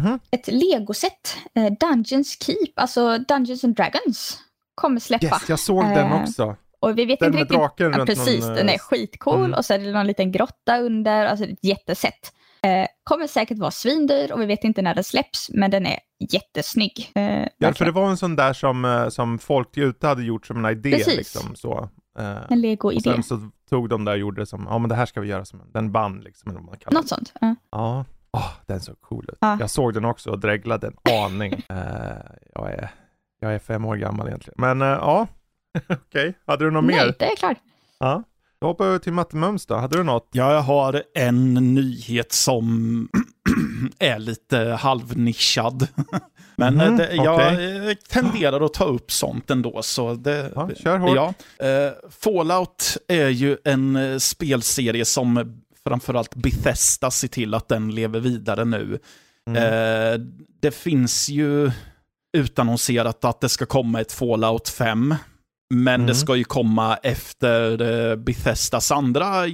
Mhm. ett legoset. Eh, Dungeons Keep, alltså Dungeons and Dragons, kommer släppa. Yes, jag såg den Eh, också. Och vi vet Den inte med riktigt. draken Ja, precis, någon, eh, den är skitcool mm. och så är det någon liten grotta under, alltså ett jätteset. Eh, kommer säkert vara svindyr och vi vet inte när den släpps, men den är jättesnygg. Eh, Ja, för det var en sån där som, eh, som folk ute hade gjort som en idé. Precis. Liksom, så. Eh, En och lego-idé. sen så tog de där och gjorde det som, ja men det här ska vi göra som en, den band liksom. Eller vad man kallar Något det. sånt. Ja. Ja, Åh, den såg cool ut. Ja. Jag såg den också och dreglade en aning. Eh, jag, är, jag är fem år gammal egentligen. Men eh, ja, okej. Hade du något Nej, mer? det är klart. Ja. Då hoppar vi över till Matte Mums då. Hade du något? Ja, jag har en nyhet som är lite halvnischad. Men eh, det, jag okej. eh, tenderar att ta upp sånt ändå. Så det, Ja, kör hårt. Ja. Eh, Fallout är ju en spelserie som framförallt Bethesda ser till att den lever vidare nu. Mm. Det finns ju utannonserat att det ska komma ett Fallout 5. Men Mm. det ska ju komma efter eh, Bethesdas andra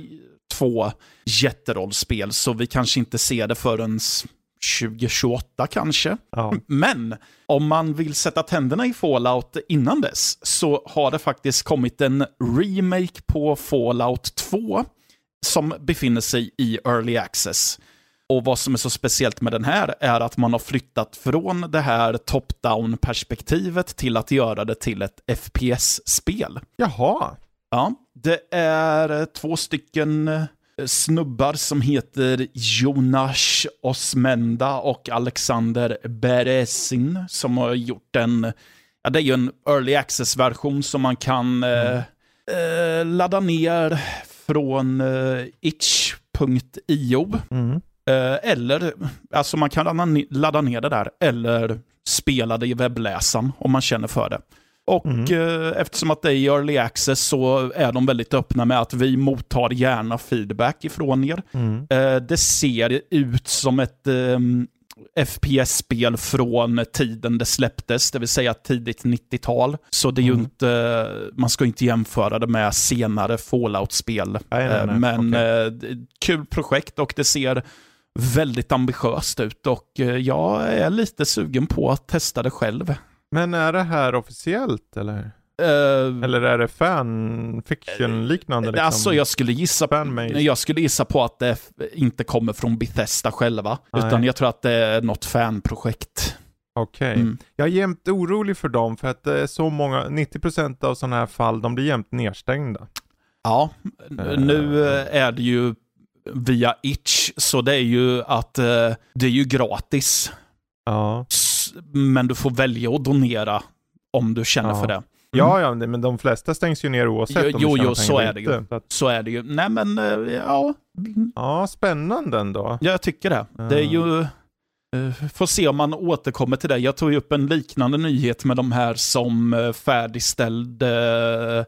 två jätterollspel, så vi kanske inte ser det förrän 2028 kanske. Ja. Men om man vill sätta tänderna i Fallout innan dess så har det faktiskt kommit en remake på Fallout 2 som befinner sig i Early Access. Och vad som är så speciellt med den här är att man har flyttat från det här top-down-perspektivet till att göra det till ett FPS-spel. Jaha. Ja, det är eh, två stycken eh, snubbar som heter Jonas Osmenda och Alexander Beresin som har gjort en, ja det är ju en early access-version som man kan mm. eh, ladda ner från eh, itch.io. Mm. Eh, eller, alltså man kan ladda ner det där, eller spela det i webbläsaren om man känner för det. Och mm. eh, eftersom att det är early access så är de väldigt öppna med att vi mottar gärna feedback ifrån er. Mm. Eh, det ser ut som ett eh, FPS-spel från tiden det släpptes, det vill säga tidigt 90-tal. Så det är mm. ju inte, man ska inte jämföra det med senare Fallout-spel. Men okay. Kul projekt och det ser väldigt ambitiöst ut och eh, jag är lite sugen på att testa det själv. Men är det här officiellt eller? Uh, Eller är det fanfiction-liknande? Liksom? Alltså jag skulle, gissa, jag skulle gissa på att det inte kommer från Bethesda själva. Nej. Utan jag tror att det är något fanprojekt. Okej. Okay. Mm. Jag är jämt orolig för dem för att det är så många, 90% av sådana här fall, de blir jämt nedstängda. Ja, uh. nu är det ju via Itch, så det är ju att uh, det är ju gratis. Ja men du får välja att donera om du känner ja. för det. Ja, ja, men de flesta stängs ju ner oavsett jo, om Jo, jo, så är det ju. Så, att... så är det ju. Nej, men eh, ja. Ja, spännande ändå. Ja, jag tycker det. Mm. Det är ju... Uh, får se om man återkommer till det. Jag tog ju upp en liknande nyhet med de här som uh, färdigställde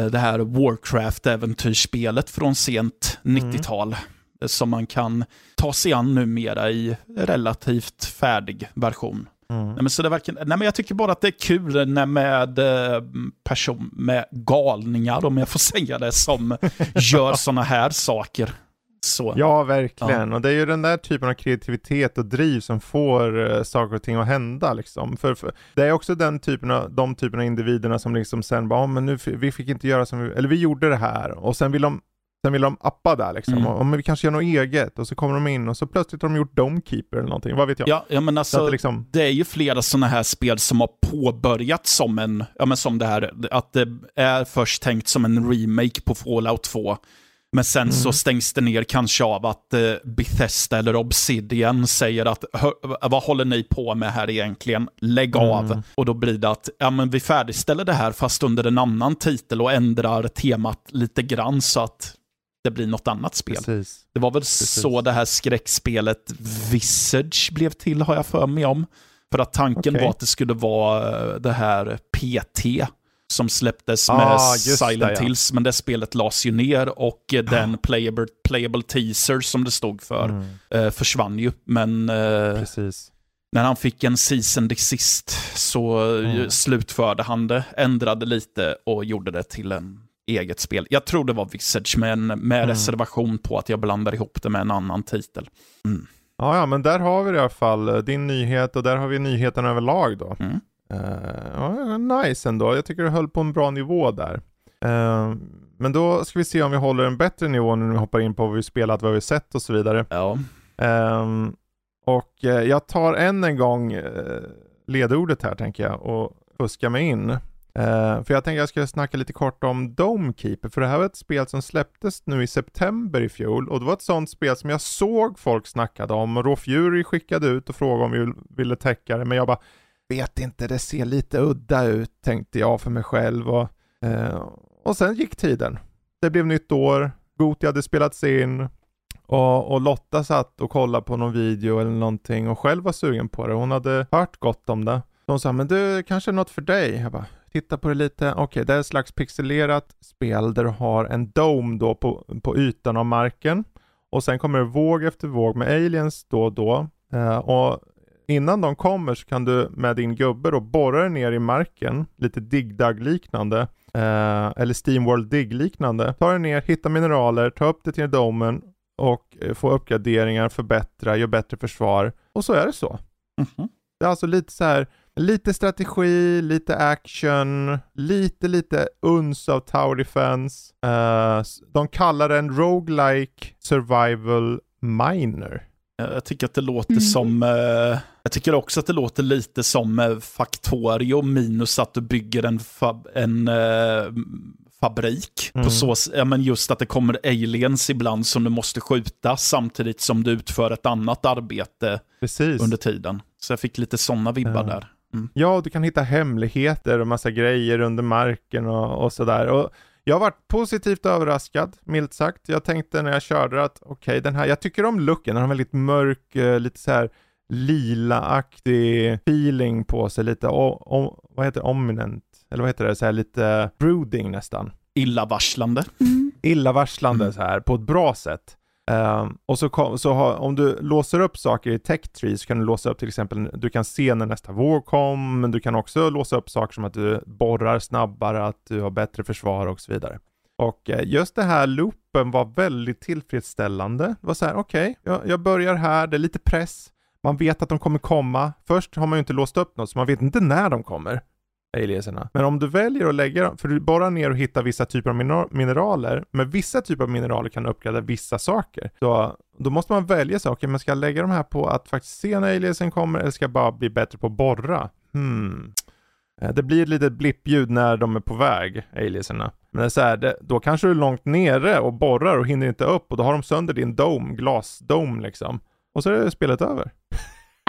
det här Warcraft-äventyrsspelet från sent 90-tal. Mm som man kan ta sig an numera i relativt färdig version. Mm. Nej, men så det verkar, nej, men jag tycker bara att det är kul när med eh, person med galningar, om jag får säga det, som gör sådana här saker. Så. Ja, verkligen. Ja. Och det är ju den där typen av kreativitet och driv som får uh, saker och ting att hända. Liksom. För, för, det är också den typen av, de typen av individerna som liksom sen bara, oh, men nu, vi fick inte göra som vi, eller vi gjorde det här. Och sen vill de Sen vill de appa där liksom. Mm. Och, men vi kanske gör något eget. Och så kommer de in och så plötsligt har de gjort Domekeeper eller någonting. Vad vet jag? Ja, ja men alltså, det, liksom... det, är ju flera sådana här spel som har påbörjat som en, ja men som det här, att det är först tänkt som en remake på Fallout 2. Men sen mm. så stängs det ner kanske av att eh, Bethesda eller Obsidian säger att vad håller ni på med här egentligen? Lägg mm. av. Och då blir det att ja, men vi färdigställer det här fast under en annan titel och ändrar temat lite grann så att det blir något annat spel. Precis. Det var väl Precis. så det här skräckspelet Visage blev till, har jag för mig om. För att tanken okay. var att det skulle vara eh, det här PT som släpptes ah, med Silent Hills, ja. men det spelet lades ju ner och ah. den playable, playable teaser som det stod för mm. eh, försvann ju. Men eh, när han fick en season desist så mm. slutförde han det, ändrade lite och gjorde det till en eget spel. Jag tror det var Visage, men med mm. reservation på att jag blandar ihop det med en annan titel. Mm. Ja, ja, men där har vi i alla fall eh, din nyhet och där har vi nyheten överlag då. Mm. Uh, nice ändå, jag tycker du höll på en bra nivå där. Uh, men då ska vi se om vi håller en bättre nivå när vi hoppar in på vad vi spelat, vad vi sett och så vidare. Ja. Uh, och jag tar än en gång ledordet här tänker jag och fuskar mig in. För jag tänkte jag skulle snacka lite kort om Domekeeper, för det här var ett spel som släpptes nu i september i fjol och det var ett sånt spel som jag såg folk snackade om Fury skickade ut och frågade om vi ville täcka det, men jag bara vet inte, det ser lite udda ut tänkte jag för mig själv och, eh, och sen gick tiden. Det blev nytt år, Goti hade spelats in och, och Lotta satt och kollade på någon video eller någonting och själv var sugen på det. Hon hade hört gott om det. De hon sa, men du, kanske är något för dig. Jag bara, titta på det lite. Okej, okay, det är ett slags pixelerat spel där du har en dome då på, på ytan av marken. Och sen kommer det våg efter våg med aliens då och då. Eh, och innan de kommer så kan du med din gubbe då borra dig ner i marken, lite digdag liknande. Uh, eller Steamworld Dig liknande. Ta dig ner, hitta mineraler, ta upp det till domen och uh, få uppgraderingar, förbättra, göra bättre försvar. Och så är det så. Mm -hmm. Det är alltså lite så här Lite strategi, lite action, lite lite uns av Tower Defense. Uh, de kallar den roguelike survival miner. Jag tycker att det låter mm. som, uh, jag tycker också att det låter lite som uh, Factorio minus att du bygger en, fab en uh, fabrik. Mm. På så, ja, men just att det kommer aliens ibland som du måste skjuta samtidigt som du utför ett annat arbete Precis. under tiden. Så jag fick lite sådana vibbar Ja. där. Mm. Ja, du kan hitta hemligheter och massa grejer under marken och, och sådär. Och jag har varit positivt överraskad, milt sagt. Jag tänkte när jag körde att okej, den här, jag tycker om looken, den har en väldigt mörk, eh, lite så här lila-aktig feeling på sig, lite, o, o, vad heter det, ominent, eller vad heter det, så här lite brooding nästan. Illavarslande. Mm. Illavarslande Mm. så här, på ett bra sätt. Ehm, och så, kom, så ha, om du låser upp saker i tech tree så kan du låsa upp till exempel, du kan se när nästa våg kom, men du kan också låsa upp saker som att du borrar snabbare, att du har bättre försvar och så vidare. Och eh, just det här loopen var väldigt tillfredsställande. Det var så här, okej, jag, jag börjar här, det är lite press, man vet att de kommer komma. Först har man ju inte låst upp något, så man vet inte när de kommer aliaserna. Men om du väljer att lägga dem, för du borrar ner och hittar vissa typer av mineraler, men vissa typer av mineraler kan uppgradera vissa saker. Så då måste man välja saker, men ska jag lägga de här på att faktiskt se när aliasen kommer eller ska jag bara bli bättre på att borra? Hmm. Eh, det blir ett litet blippljud när de är på väg, aliaserna. Men det är så här, det, då kanske du är långt nere och borrar och hinner inte upp och då har de sönder din dome, glasdome liksom. Och så är spelet över.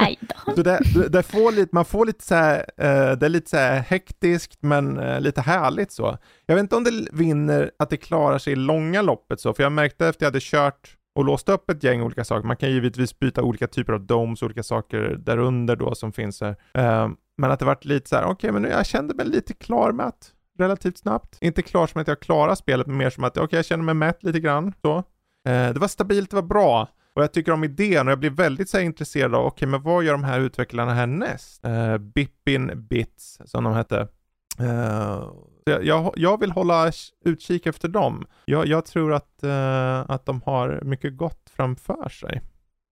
Aj då. Så det, det, får lite, man får lite så här, eh, det är lite så här hektiskt men eh, lite härligt så. Jag vet inte om det vinner att det klarar sig i långa loppet så, för jag märkte efter jag hade kört och låst upp ett gäng olika saker, man kan givetvis byta olika typer av domes, olika saker därunder då som finns här. Eh, men att det vart lite så här, okej men nu, jag kände mig lite klar med att relativt snabbt. Inte klar som att jag klarar spelet, men mer som att okej jag känner mig mätt lite grann så. Eh, det var stabilt, det var bra. Och jag tycker om idén och jag blir väldigt så intresserad av, okej men vad gör de här utvecklarna härnäst? Uh, Bippin Bits, som de hette. Eh, jag, jag, vill hålla utkik efter dem. Jag, jag tror att, eh, att de har mycket gott framför sig.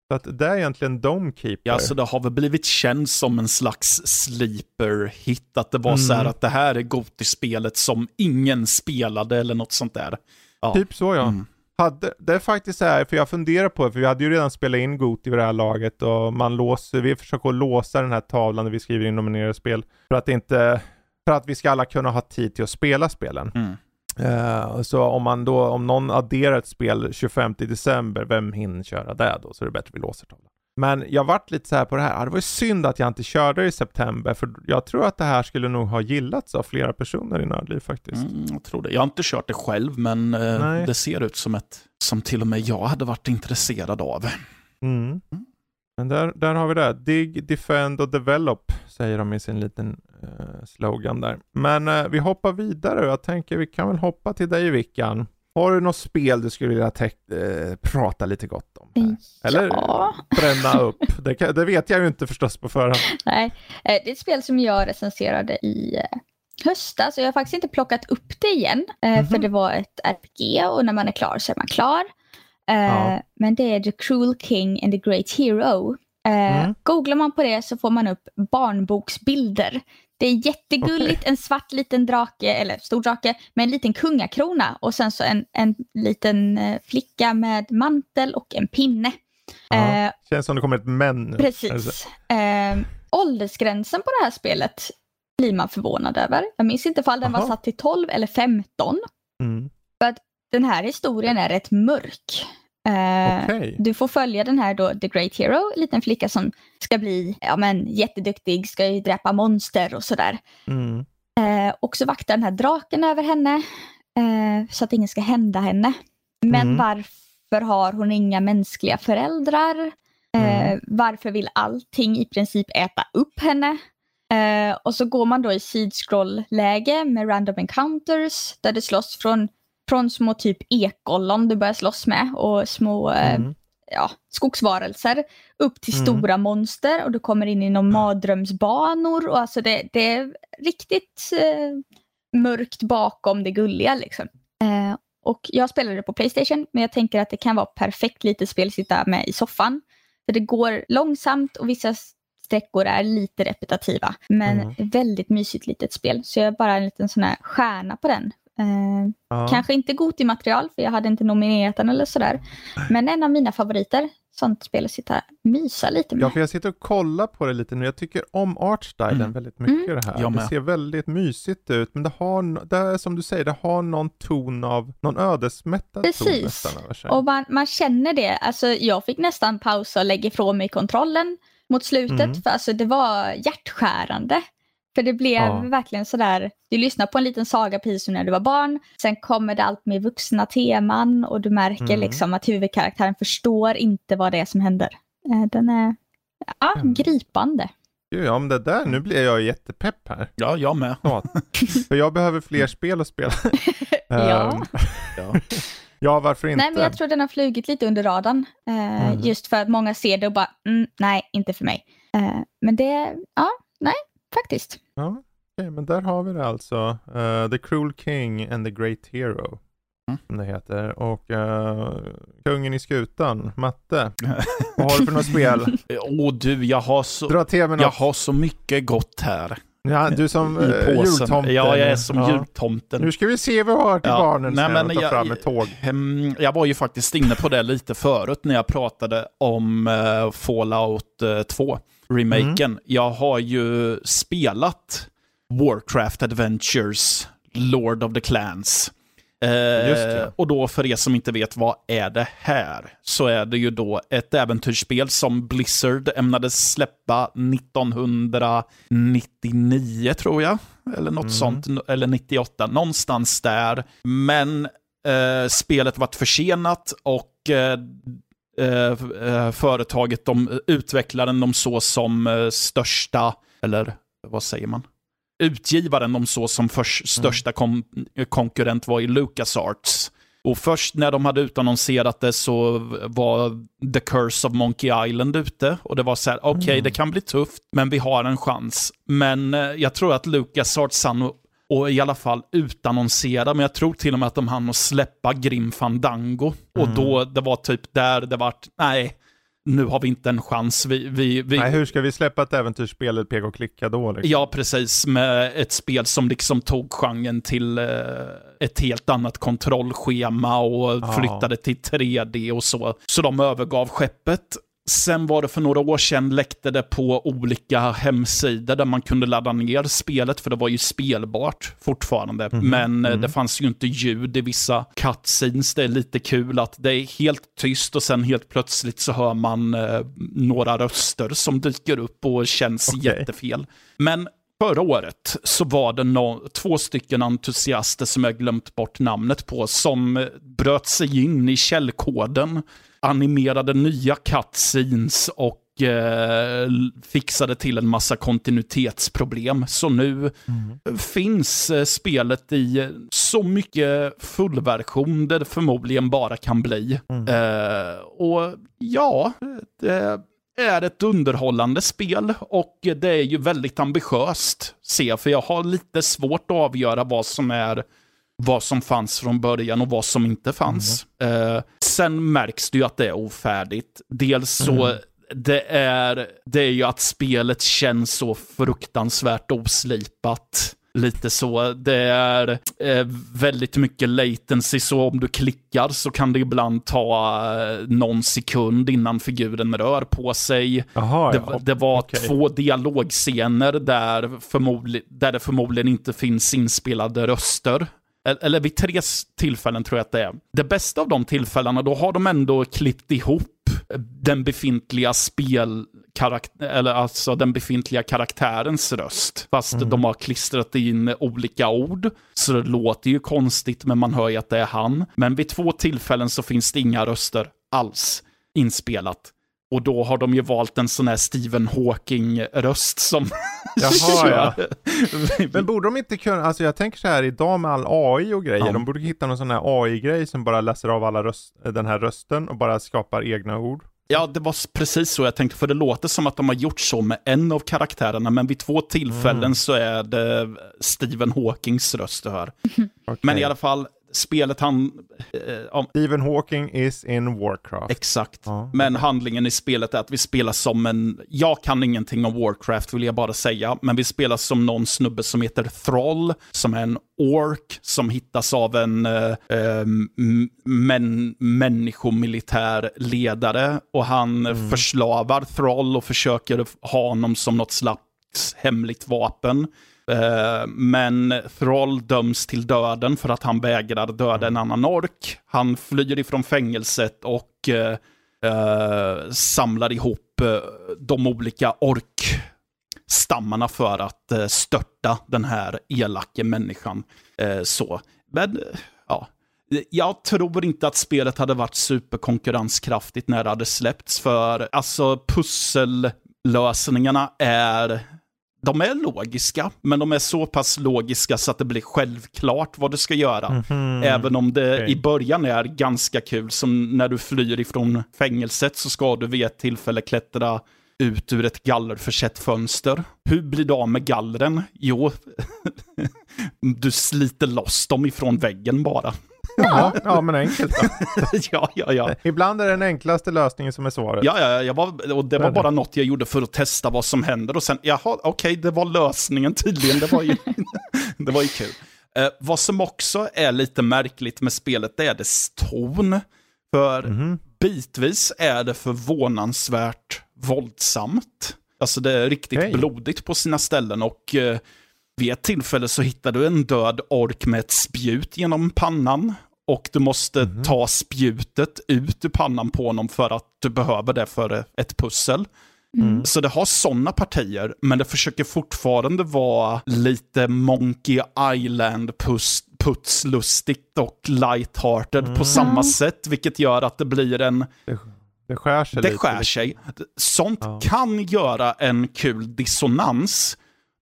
Så att det är egentligen Domekeeper. Ja, så det har väl blivit känt som en slags sleeper-hit. Att det var så här Mm. att det här är Goti-spelet som ingen spelade eller något sånt där. Ja. Typ så ja. Mm. Hade, det är faktiskt så här, för jag funderar på det, för vi hade ju redan spelat in Goti vid det här laget och man låser, vi försöker låsa den här tavlan när vi skriver in nominerade spel. För att inte, för att vi ska alla kunna ha tid till att spela spelen. Mm. Eh, så om man då, om någon adderar ett spel 25 december, vem hinner köra det då? Så är det bättre att vi låser tavlan. Men jag vart lite så här på det här, ah, det var ju synd att jag inte körde i september, för jag tror att det här skulle nog ha gillats av flera personer i Nördliv faktiskt. Mm, jag tror det. Jag har inte kört det själv, men eh, det ser ut som ett som till och med jag hade varit intresserad av. Mm. Men där, där har vi det. Dig, defend och develop säger de i sin liten eh, slogan där. Men eh, vi hoppar vidare och jag tänker vi kan väl hoppa till dig Vickan. Har du något spel du skulle vilja eh, prata lite gott om? Här? Eller Ja. bränna upp? Det, kan, det vet jag ju inte förstås på förhand. Nej, eh, det är ett spel som jag recenserade i eh, höstas och jag har faktiskt inte plockat upp det igen. eh, För Mhm. det var ett RPG och när man är klar så är man klar. Ja. Men det är The Cruel King and the Great Hero. Mm. Googlar man på det så får man upp barnboksbilder. Det är jättegulligt, en svart liten drake, eller stor drake, med en liten kungakrona och sen så en, en liten eh, flicka med mantel och en pinne. Ja. Eh, Känns som det kommer ett men? Precis. Eh, åldersgränsen på det här spelet blir man förvånad över. Jag minns inte ifall den var Aha. satt till 12 eller 15. Mm. Den här historien är rätt mörk. Eh, Okej. Du får följa den här då, The Great Hero, en liten flicka som ska bli ja, men, jätteduktig, ska ju dräpa monster och sådär. Mm. Eh, och så vaktar den här draken över henne eh, så att inget ska hända henne. Men Mm. varför har hon inga mänskliga föräldrar? Eh, Mm. Varför vill allting i princip äta upp henne? Eh, och så går man då i side-scroll-läge med random encounters där det slåss från, från små typ ekollon du börjar slåss med och små eh, Mm. ja, skogsvarelser upp till Mm. stora monster och du kommer in i någon mardrömsbanor och alltså det, det är riktigt eh, mörkt bakom det gulliga liksom. Eh, och jag spelade det på Playstation men jag tänker att det kan vara perfekt lite spel att sitta med i soffan. För det går långsamt och vissa sträckor är lite repetitiva. Men Mm. väldigt mysigt litet spel. Så jag är bara en liten sån här stjärna på den. Eh, Ja. Kanske inte Goti-material, för jag hade inte nominerat den eller sådär. Men en av mina favoriter. Sånt spel att sitta och mysa lite med. Ja, för jag sitter och kollar på det lite nu. Jag tycker om artstylen Mm. väldigt mycket det här. Det ser väldigt mysigt ut, men det har, det är som du säger, det har någon ton av, någon ödesmättad ton Precis. nästan över sig. Och man, man känner det. Alltså, jag fick nästan pausa och lägga ifrån mig kontrollen mot slutet. Mm. För alltså, det var hjärtskärande. För det blev Ja. verkligen sådär, du lyssnar på en liten saga precis som när du var barn. Sen kommer det allt mer vuxna teman och du märker Mm. liksom att huvudkaraktären förstår inte vad det är som händer. Eh, Den är ja, Mm. gripande. Ja, men det där, nu blir jag jättepepp här. Ja, jag med. Ja. för jag behöver fler spel att spela. Ja. Ehm, Ja. ja, varför inte? Nej, men jag tror den har flugit lite under radarn. Eh, Mm. Just för att många ser det och bara, mm, nej, inte för mig. Eh, men det, ja, nej, faktiskt. Ja, okej, men där har vi det alltså. Eh, the Cruel King and the Great Hero. Mm. Som det heter. Och eh, Kungen i skutan, Matte. Vad har du för något spel? Åh du, jag har så, Dra jag har så mycket gott här. Ja, du som uh, påsen. jultomten. Ja, jag är som Ja. jultomten. Nu ska vi se vad vi har till Ja, barnen nej, men ta jag- fram ett tåg. Jag var ju faktiskt inne på det lite förut när jag pratade om eh, Fallout eh, 2, remaken. Mm. Jag har ju spelat Warcraft Adventures, Lord of the Clans. Eh. Och då för er som inte vet vad är det här, så är det ju då ett äventyrsspel som Blizzard ämnade släppa 1999 tror jag. Eller något Mm. sånt, eller 98, någonstans där. Men eh, spelet varit försenat och eh, eh, eh, företaget, de utvecklaren de så som eh, största, eller vad säger man? Utgivaren de så som förs, största kon konkurrent var i LucasArts. Och först när de hade utannonserat det så var The Curse of Monkey Island ute. Och det var så här, okej Mm. det kan bli tufft, men vi har en chans. Men eh, jag tror att LucasArts hann och, och i alla fall utannonsera, men jag tror till och med att de hann att släppa Grim Fandango. Och Mm. då, det var typ där det vart, nej, nu har vi inte en chans. Vi, vi, vi, Nej, hur ska vi släppa ett äventyrsspel eller peka och klicka då? Liksom? Ja, precis. Med ett spel som liksom tog genren till eh, ett helt annat kontrollschema och Ja. flyttade till 3D och så. Så de övergav skeppet. Sen var det för några år sedan läckte det på olika hemsidor där man kunde ladda ner spelet, för det var ju spelbart fortfarande. Mhm, Men mhm. det fanns ju inte ljud i vissa cutscenes. Det är lite kul att det är helt tyst och sen helt plötsligt så hör man eh, några röster som dyker upp och känns Okej. jättefel. Men förra året så var det no två stycken entusiaster som jag glömt bort namnet på som eh, bröt sig in i källkoden, animerade nya cutscenes och eh, fixade till en massa kontinuitetsproblem. Så nu finns eh, spelet i eh, så mycket fullversion det förmodligen bara kan bli. Mm. Eh, och ja, det är ett underhållande spel och det är ju väldigt ambitiöst, jag, för jag har lite svårt att avgöra vad som är vad som fanns från början och vad som inte fanns. Eh, sen märks det ju att det är ofärdigt. Dels så, det, är, det är ju att spelet känns så fruktansvärt oslipat. Lite så. Det är eh, väldigt mycket latency, så om du klickar så kan det ibland ta eh, någon sekund innan figuren rör på sig. Jaha, Det, ja. det var okej. två dialogscener där, förmodli, där det förmodligen inte finns inspelade röster. Eller- vid tre tillfällen tror jag att det är. Det bästa av de tillfällena, då har de ändå klippt ihop den befintliga spel eller alltså den befintliga karaktärens röst. Fast Mm. de har klistrat in olika ord. Så det låter ju konstigt, men man hör ju att det är han. Men vid två tillfällen så finns det inga röster alls inspelat. Och då har de ju valt en sån här Stephen Hawking-röst som... Jaha, ja. Men borde de inte kunna, alltså jag tänker så här idag med all AI och grejer, Ja. de borde hitta någon sån här AI-grej som bara läser av alla röst, den här rösten och bara skapar egna ord. Ja, det var precis så jag tänkte, för det låter som att de har gjort så med en av karaktärerna, men vid två tillfällen Mm. så är det Stephen Hawkings röst du hör. Okej. Men i alla fall, spelet han... Eh, Stephen Hawking is in Warcraft. Exakt. Ja. Men handlingen i spelet är att vi spelar som en... Jag kan ingenting om Warcraft vill jag bara säga, men vi spelar som någon snubbe som heter Thrall, som är en ork som hittas av en eh, eh män, människomilitär ledare och han mm. förslavar Thrall och försöker ha honom som något slags hemligt vapen. Eh, men Thrall döms till döden för att han vägrar döda en annan ork. Han flyr ifrån fängelset och uh, uh, samlar ihop de olika orkstammarna för att störta den här elake människan. så. Men, ja. Jag tror inte att spelet hade varit superkonkurrenskraftigt när det hade släppts, för alltså pussellösningarna är de är logiska, men de är så pass logiska så att det blir självklart vad du ska göra. Mm -hmm. Även om det okay. i början är ganska kul, som när du flyr ifrån fängelset så ska du vid ett tillfälle klättra ut ur ett gallerförsett fönster. Hur blir du av med gallren? Jo, du sliter loss dem ifrån väggen bara. Ja, ja men enkelt då. ja, ja, ja. Ibland är det den enklaste lösningen som är svaret. Ja, ja, jag var, och det var bara något jag gjorde för att testa vad som händer. Och sen, jaha, okej, okay, det var lösningen tydligen. Det var ju, det var ju kul. Eh, vad som också är lite märkligt med spelet, det är dess ton. För mm -hmm. bitvis är det förvånansvärt våldsamt. Alltså det är riktigt okay. blodigt på sina ställen och eh, vid ett tillfälle så hittar du en död ork med ett spjut genom pannan. Och du måste mm. ta spjutet ut ur pannan på honom för att du behöver det för ett pussel. Mm. Så det har sådana partier, men det försöker fortfarande vara lite Monkey Island puss, putslustigt och lighthearted mm. på samma sätt, vilket gör att det blir en... Det, det skär sig. Det skär sig. Sånt ja. kan göra en kul dissonans,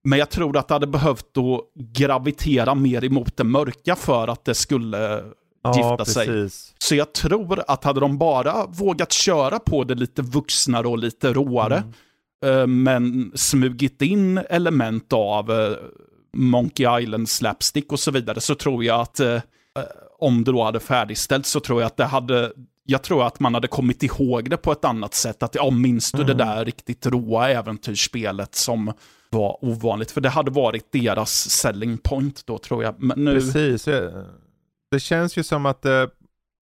men jag tror att det hade behövt då gravitera mer emot det mörka för att det skulle ja, gifta precis. sig. Så jag tror att hade de bara vågat köra på det lite vuxnare och lite råare, mm. Eh, men smugit in element av eh, Monkey Island slapstick och så vidare, så tror jag att eh, om det då hade färdigställts så tror jag att det hade jag tror att man hade kommit ihåg det på ett annat sätt. Att ja, minns du mm. det där riktigt råa äventyrsspelet som var ovanligt? För det hade varit deras selling point då tror jag. Men nu... Precis. Det känns ju som att det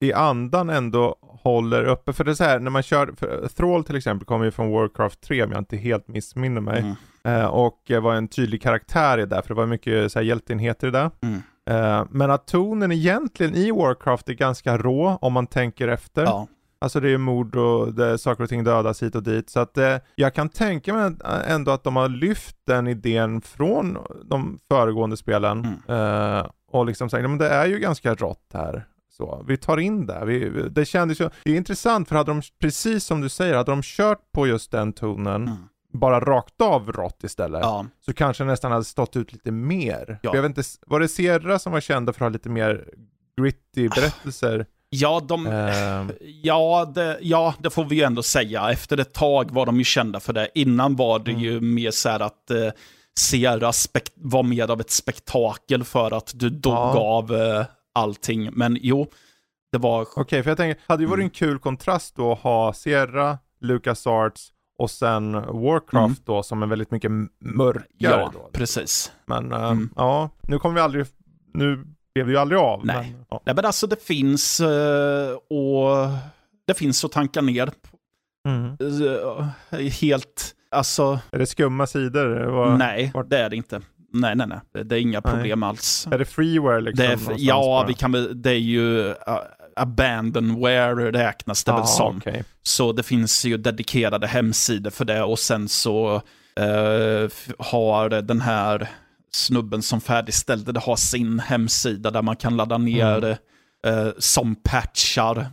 i andan ändå håller uppe. För det är så här, när man kör, Thrall till exempel kommer ju från Warcraft 3 om jag inte helt missminner mig. Mm. Eh, och var en tydlig karaktär i det, för det var mycket så här, hjältenheter i det. Mm. Eh, men att tonen egentligen i Warcraft är ganska rå om man tänker efter. Ja. Alltså det är mord och det saker och ting dödas hit och dit. Så att eh, jag kan tänka mig ändå att de har lyft den idén från de föregående spelen. Mm. Eh, och liksom sagt, men det är ju ganska rått här. Så, vi tar in det. Vi, det kändes ju, det är intressant för hade de, precis som du säger, hade de kört på just den tonen mm bara rakt av rått istället, ja. så kanske nästan hade stått ut lite mer. Ja. Jag vet inte, var det Sierra som var kända för att ha lite mer gritty berättelser? Ja, de, uh. ja, det, ja, det får vi ju ändå säga. Efter ett tag var de ju kända för det. Innan var det mm. ju mer så här att uh, Sierra var mer av ett spektakel för att du dog ja. av uh, allting. Men jo, det var... Okej, okay, för jag tänker, hade ju varit mm. en kul kontrast då att ha Sierra, Lucas Arts och sen Warcraft mm. då som är väldigt mycket mörkare. Ja, då. precis. Men uh, mm. ja, nu kommer vi aldrig, nu blev det ju aldrig av. Nej, men, ja. Nej, men alltså det finns uh, och det finns att tanka ner. Mm. Uh, helt, alltså. Är det skumma sidor? Var, nej, var... det är det inte. Nej, nej, nej. Det är inga problem nej. alls. Är det freeware liksom? Det är, ja, bara? vi kan det är ju abandonware räknas det ah, väl som. Okay. Så det finns ju dedikerade hemsidor för det och sen så uh, har den här snubben som färdigställde det har sin hemsida där man kan ladda ner mm. uh, som patchar.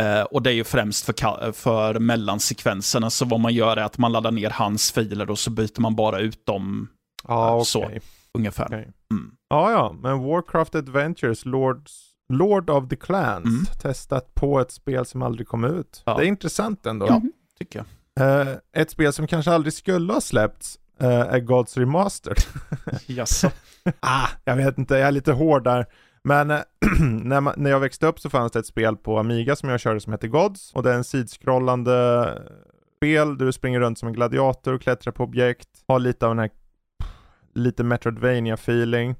Uh, och det är ju främst för, för mellansekvenserna, så vad man gör är att man laddar ner hans filer och så byter man bara ut dem. Ah, okay. Så, ungefär. Okay. Mm. Ja, ja, men Warcraft Adventures, Lords Lord of the Clans mm. testat på ett spel som aldrig kom ut. Ja. Det är intressant ändå. Ja, tycker jag. Uh, ett spel som kanske aldrig skulle ha släppts uh, är Gods Remastered. Jaså? ah, jag vet inte, jag är lite hård där. Men när, man, när jag växte upp så fanns det ett spel på Amiga som jag körde som heter Gods och det är en sidskrollande spel där du springer runt som en gladiator och klättrar på objekt, har lite av den här lite metroidvania feeling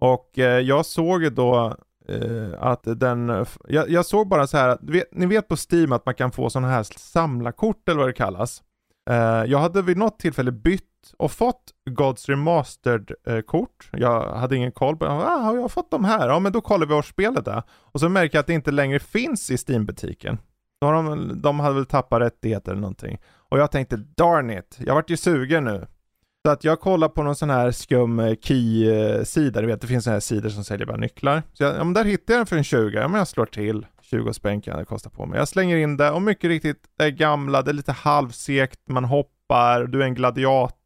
och eh, jag såg då eh, att den, jag, jag, såg bara så här, vet, ni vet på Steam att man kan få sådana här samlarkort eller vad det kallas. Eh, jag hade vid något tillfälle bytt och fått Gods Remastered-kort. Eh, jag hade ingen koll på det. Ah, har jag fått de här? Ja, men då kollar vi var spelet är. Och så märker jag att det inte längre finns i Steam-butiken. de, de hade väl tappat rättigheter eller någonting. Och jag tänkte, darn it, jag vart ju sugen nu. Så att jag kollar på någon sån här skum eh, key-sida, du vet det finns såna här sidor som säljer bara nycklar. Så jag, ja, men där hittar jag den för en 20, ja men jag slår till. 20 spänn kan det kosta på mig. Jag slänger in det och mycket riktigt, det är gamla, det är lite halvsekt, man hoppar, du är en gladiator.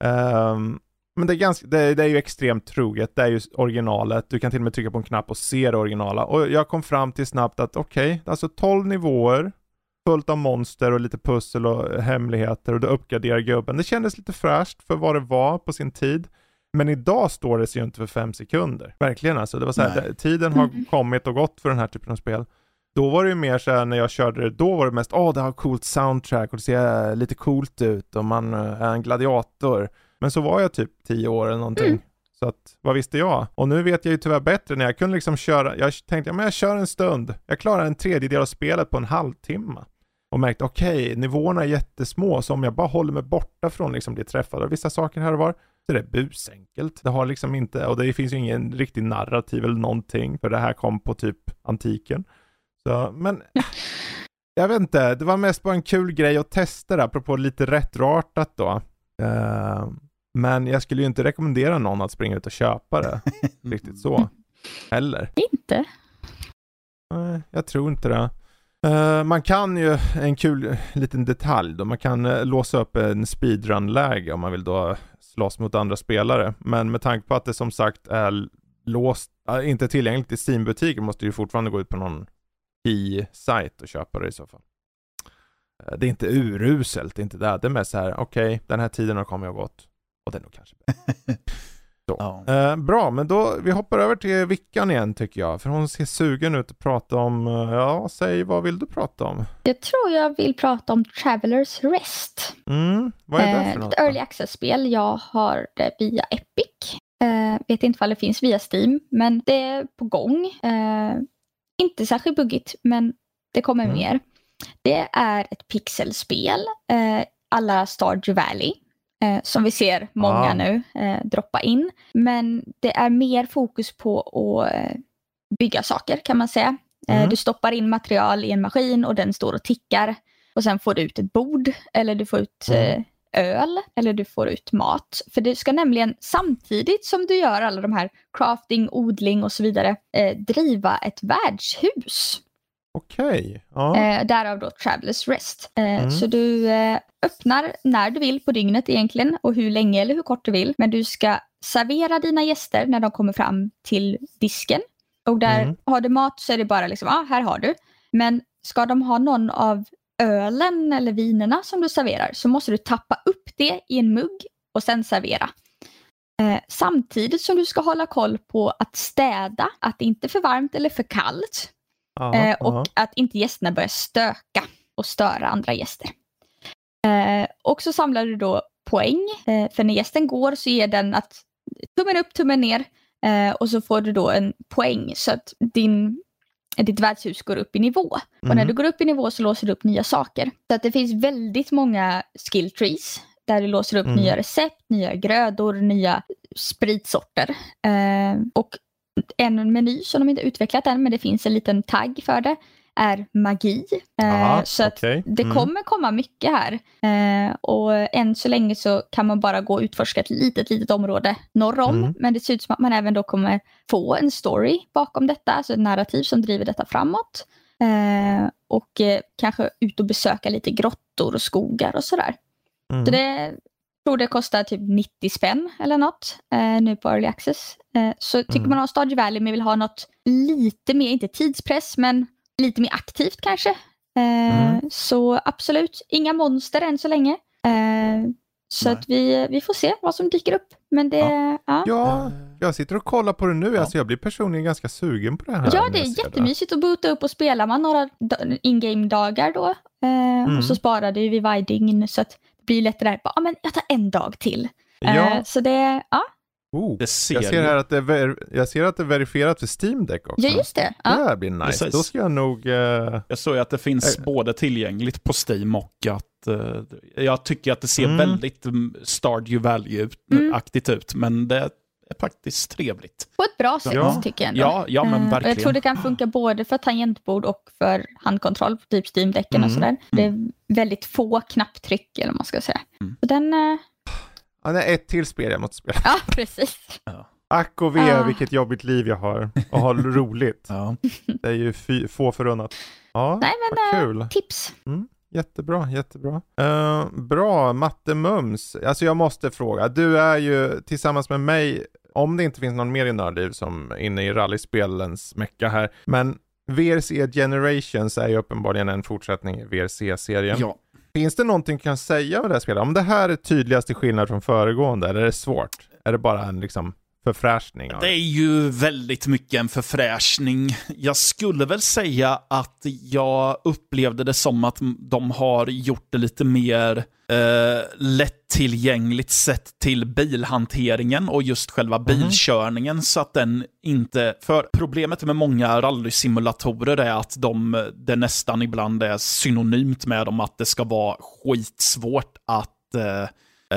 Um, men det är, ganska, det, det, är ju extremt troget, det är ju originalet, du kan till och med trycka på en knapp och se det originala. Och jag kom fram till snabbt att okej, okay, alltså 12 nivåer, fullt av monster och lite pussel och hemligheter och du uppgraderar gubben. Det kändes lite fräscht för vad det var på sin tid. Men idag står det sig ju inte för fem sekunder. Verkligen alltså. Det var så här, tiden har mm. kommit och gått för den här typen av spel. Då var det ju mer så här, när jag körde det, då var det mest, åh oh, det har coolt soundtrack och det ser lite coolt ut och man eh, är en gladiator. Men så var jag typ tio år eller någonting. Mm. Så att, vad visste jag? Och nu vet jag ju tyvärr bättre när jag kunde liksom köra, jag tänkte, ja men jag kör en stund. Jag klarar en tredjedel av spelet på en halvtimme och märkt okej, okay, nivåerna är jättesmå, så om jag bara håller mig borta från liksom bli träffad av vissa saker här och var, så är det busenkelt. Det har liksom inte, och det finns ju ingen riktig narrativ eller någonting, för det här kom på typ antiken. Så, men jag vet inte, det var mest bara en kul grej att testa det, apropå lite retroartat då. Uh, men jag skulle ju inte rekommendera någon att springa ut och köpa det, riktigt så. Heller. Inte? Nej, jag tror inte det. Uh, man kan ju, en kul liten detalj då, man kan uh, låsa upp en speedrun-läge om man vill då slåss mot andra spelare. Men med tanke på att det som sagt är låst, inte tillgängligt i Steam-butiker måste du fortfarande gå ut på någon i-sajt och köpa det i så fall. det är inte uruselt, det är inte det. Det är mest så här, okej, okay, den här tiden har kommit och gått. Och det är nog kanske bättre. Ja. Eh, bra, men då vi hoppar över till Vickan igen tycker jag. För hon ser sugen ut att prata om, eh, ja, säg vad vill du prata om? Jag tror jag vill prata om Travelers Rest. Mm, vad är det för eh, något? Ett early access-spel. Jag har det via Epic. Eh, vet inte om det finns via Steam, men det är på gång. Eh, inte särskilt buggigt, men det kommer mm. mer. Det är ett pixelspel, eh, alla Stardew Valley eh, som vi ser många ah. nu eh, droppa in. Men det är mer fokus på att eh, bygga saker kan man säga. Eh, mm. Du stoppar in material i en maskin och den står och tickar. Och sen får du ut ett bord eller du får ut mm. Öl eller du får ut mat. För du ska nämligen samtidigt som du gör alla de här crafting, odling och så vidare eh, driva ett värdshus. Okej. Ja. Eh, därav då Travelers Rest. Eh, mm. Så du eh, öppnar när du vill på dygnet egentligen och hur länge eller hur kort du vill. Men du ska servera dina gäster när de kommer fram till disken. Och där mm. har du mat så är det bara liksom, ja ah, här har du. Men ska de ha någon av ölen eller vinerna som du serverar så måste du tappa upp det i en mugg och sen servera. Eh, samtidigt som du ska hålla koll på att städa, att det inte är för varmt eller för kallt. Aha, eh, och aha. att inte gästerna börjar stöka och störa andra gäster. Eh, och så samlar du då poäng. Eh, för när gästen går så ger den att tummen upp, tummen ner. Eh, och så får du då en poäng så att din, ditt värdshus går upp i nivå. Mm. Och när mm. du går upp i nivå så låser du upp nya saker. Så att det finns väldigt många skill trees där du låser upp mm. nya recept, nya grödor, nya spritsorter. Eh, och en meny som de inte utvecklat än, men det finns en liten tagg för det, är magi. Aha, eh, så okay. det mm. kommer komma mycket här. Eh, och än så länge så kan man bara gå och utforska ett litet, litet område norr om. Mm. Men det ser ut som att man även då kommer få en story bakom detta, alltså ett narrativ som driver detta framåt. Eh, och kanske ut och besöka lite grottor och skogar och sådär. Mm. Så det tror det kostar typ 90 spänn eller något eh, nu på Early Access. Eh, så tycker mm. man om Stardew Valley men vill ha något lite mer, inte tidspress, men lite mer aktivt kanske. Eh, mm. Så absolut, inga monster än så länge. Eh, så att vi, vi får se vad som dyker upp. Men det, ja. ja. ja Jag sitter och kollar på det nu, ja. alltså jag blir personligen ganska sugen på det här. Ja, det är jättemysigt det. att boota upp och spela man några in-game-dagar då. Eh, mm. Och så sparar det vid varje dygn så att det blir lättare. Ja, men jag tar en dag till. Ja. Eh, så det, ja. Oh, det ser jag, ser här att det är jag ser att det är verifierat för Steam Deck också. Ja, just det. Ja. Det här blir nice. Precis. Då ska jag nog... Uh... Jag såg att det finns äh... både tillgängligt på Steam och att uh, jag tycker att det ser mm. väldigt mm, Stardew Value-aktigt mm. ut, men det är faktiskt trevligt. På ett bra sätt ja. tycker jag ändå. Ja, ja men verkligen. Jag tror det kan funka både för tangentbord och för handkontroll, typ Steam-däcken mm. och sådär. Det är väldigt få knapptryck eller vad man ska säga. Mm. Så den, Ja, det är ett till spel jag måste spela. Ja, precis. Ja. Ack och ve, ah. vilket jobbigt liv jag har och har roligt. Ja. Det är ju fy, få förunnat. Ja, Nej, men, kul. Uh, tips. Mm, jättebra, jättebra. Uh, bra, Matte Mums. Alltså jag måste fråga, du är ju tillsammans med mig, om det inte finns någon mer i Nördliv som är inne i rallyspelens mecka här, men VRC Generations är ju uppenbarligen en fortsättning i VRC-serien. Ja. Finns det någonting du kan säga om det här spelet? Om det här är tydligaste skillnad från föregående, eller är det svårt? Är det bara en liksom förfräschning? Det är ju väldigt mycket en förfräschning. Jag skulle väl säga att jag upplevde det som att de har gjort det lite mer eh, lättillgängligt sett till bilhanteringen och just själva mhm. bilkörningen mm. så att den inte... För problemet med många rallysimulatorer är att de, det nästan ibland är synonymt med dem att det ska vara skitsvårt att eh,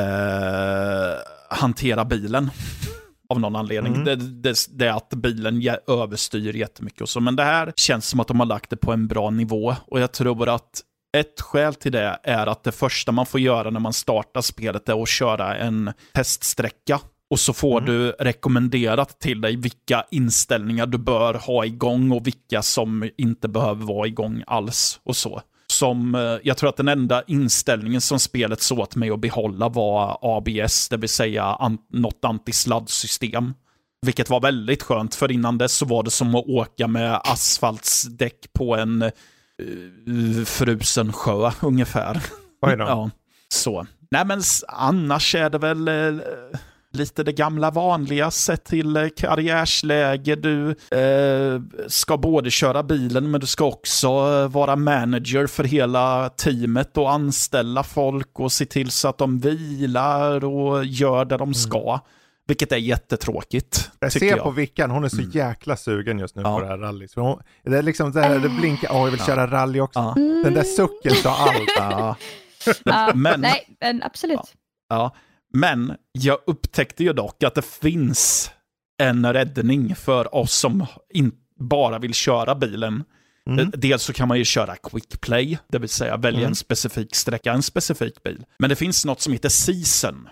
eh, hantera bilen av någon anledning. Mm. Det, det, det, är att bilen överstyr jättemycket och så. Men det här känns som att de har lagt det på en bra nivå. Och jag tror att ett skäl till det är att det första man får göra när man startar spelet är att köra en teststräcka. Och så får mm. du rekommenderat till dig vilka inställningar du bör ha igång och vilka som inte behöver vara igång alls. och så. Som, eh, jag tror att den enda inställningen som spelet såg åt mig att behålla var ABS, det vill säga an, något antisladdsystem. Vilket var väldigt skönt, för innan dess så var det som att åka med asfaltsdäck på en uh, frusen sjö ungefär. Oj då. ja, så. Nej men annars är det väl uh, lite det gamla vanliga sett till uh, karriärsläge. Du ska både köra bilen men du ska också vara manager för hela teamet och anställa folk och se till så att de vilar och gör det de mm. ska. Mm. Vilket är jättetråkigt. Jag ser jag. på Vickan, hon är så mm. jäkla sugen just nu ja. på det här rallyt. Hon, det är liksom det, här, det blinkar, åh jag vill ja. köra rally också. Ja. Den där sucken sa allt. Ja. men, Nej, men absolut. Ja. Men jag upptäckte ju dock att det finns en räddning för oss som bara vill köra bilen. Mm. Dels så kan man ju köra quick play, det vill säga välja mm. en specifik sträcka, en specifik bil. Men det finns något som heter season.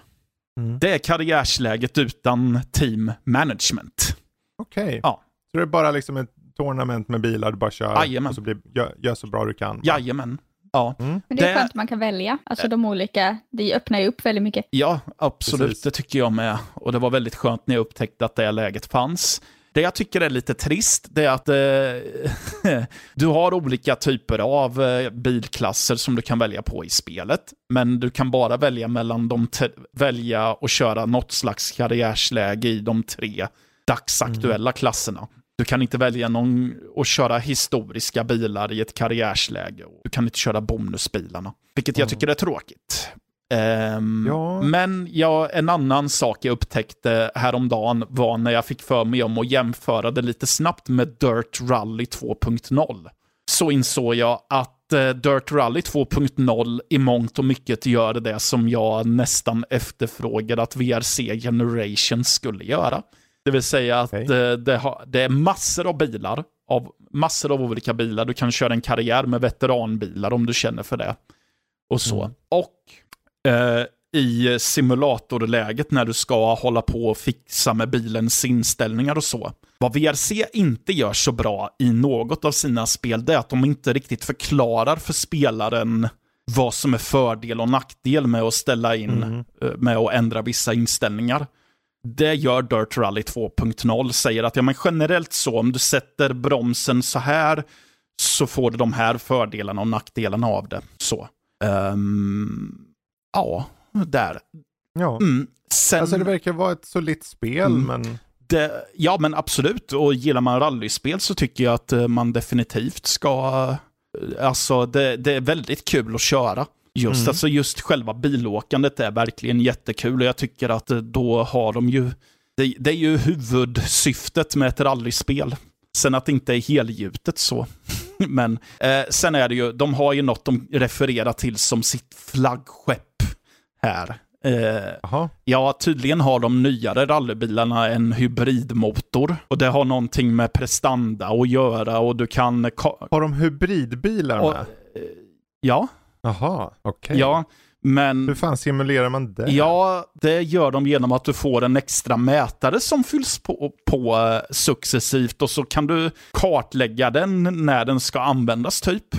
Mm. Det är karriärsläget utan team management. Okej. Okay. Ja. Så det är bara liksom ett tournament med bilar, du bara kör Jajamän. och så blir, gör, gör, så bra du kan? Jajamän. Ja. Mm. Men det är det... skönt att man kan välja, alltså de olika, det öppnar ju upp väldigt mycket. Ja, absolut, Precis. det tycker jag med. Och det var väldigt skönt när jag upptäckte att det läget fanns. Det jag tycker är lite trist, det är att eh, du har olika typer av eh, bilklasser som du kan välja på i spelet. Men du kan bara välja mellan de välja och köra något slags karriärsläge i de tre dagsaktuella mm. klasserna. Du kan inte välja någon och köra historiska bilar i ett karriärsläge. Du kan inte köra bonusbilarna, vilket jag tycker är tråkigt. Um, ja. Men ja, en annan sak jag upptäckte häromdagen var när jag fick för mig om att jämföra det lite snabbt med Dirt Rally 2.0. Så insåg jag att uh, Dirt Rally 2.0 i mångt och mycket gör det som jag nästan efterfrågade att VRC Generation skulle göra. Det vill säga att okay. det, det, har, det är massor av bilar, av massor av olika bilar. Du kan köra en karriär med veteranbilar om du känner för det. Och så. Mm. Och eh, i simulatorläget när du ska hålla på och fixa med bilens inställningar och så. Vad VRC inte gör så bra i något av sina spel, det är att de inte riktigt förklarar för spelaren vad som är fördel och nackdel med att ställa in, mm. Eh, med att ändra vissa inställningar. Det gör Dirt Rally 2.0, säger att ja, men generellt så, om du sätter bromsen så här, så får du de här fördelarna och nackdelarna av det. Så. Um, ja, där. Ja. Mm. Sen... Alltså det verkar vara ett solitt spel, mm. men det, ja, men absolut. Och gillar man rallyspel så tycker jag att eh, man definitivt ska... eh, Alltså, det, det är väldigt kul att köra. Just, Mm. alltså, just själva bilåkandet är verkligen jättekul och jag tycker att eh, då har de ju... Det, det är ju huvudsyftet med ett rallyspel. Sen att det inte är helgjutet så. Men eh, sen är det ju, de har ju något de refererar till som sitt flaggskepp här. Eh. Ja, tydligen har de nyare rallybilarna en hybridmotor. Och det har någonting med prestanda att göra och du kan... ka- Har de hybridbilar Och, med? ja, Jaha, okej. ja, men... Hur fan simulerar man det? Ja, det gör de genom att du får en extra mätare som fylls på, på eh, successivt och så kan du kartlägga den när den ska användas typ.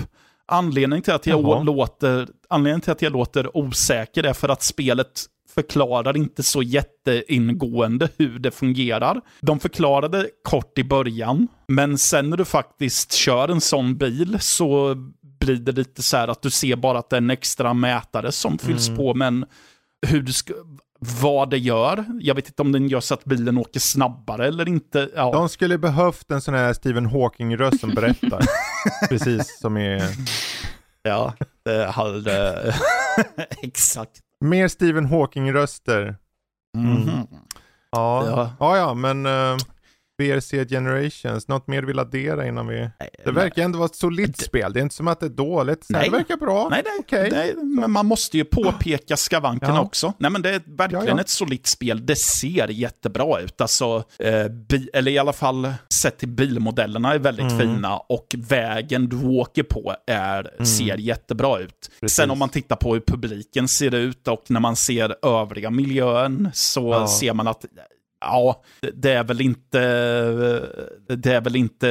Anledningen till att jag, Jaha. låter, anledningen till att jag låter osäker är för att spelet förklarar inte så jätteingående hur det fungerar. De förklarade kort i början, men sen när du faktiskt kör en sån bil så blir det lite så här att du ser bara att det är en extra mätare som fylls Mm. på, men hur du ska, vad det gör. Jag vet inte om den gör så att bilen åker snabbare eller inte. Ja. De skulle behövt en sån här Stephen Hawking-röst som berättar. Precis som i... Ja, det hade... Exakt. Mer Stephen Hawking-röster. Mhm. Ja. Ja. ja, ja, men uh, VRC Generations, något mer vill addera innan vi... Det verkar ändå vara ett solidt spel. Det är inte som att det är dåligt. Så Nej. Det verkar bra. Nej, nej, Okej. nej, men man måste ju påpeka skavankerna Ja. också. Nej, men det är verkligen Ja, ja. ett solitt spel. Det ser jättebra ut. Alltså, eh, bi- eller i alla fall sett till bilmodellerna är väldigt Mm. fina och vägen du åker på är, ser jättebra ut. Precis. Sen om man tittar på hur publiken ser ut och när man ser övriga miljön så ser man att ja, det- är väl inte, det är väl inte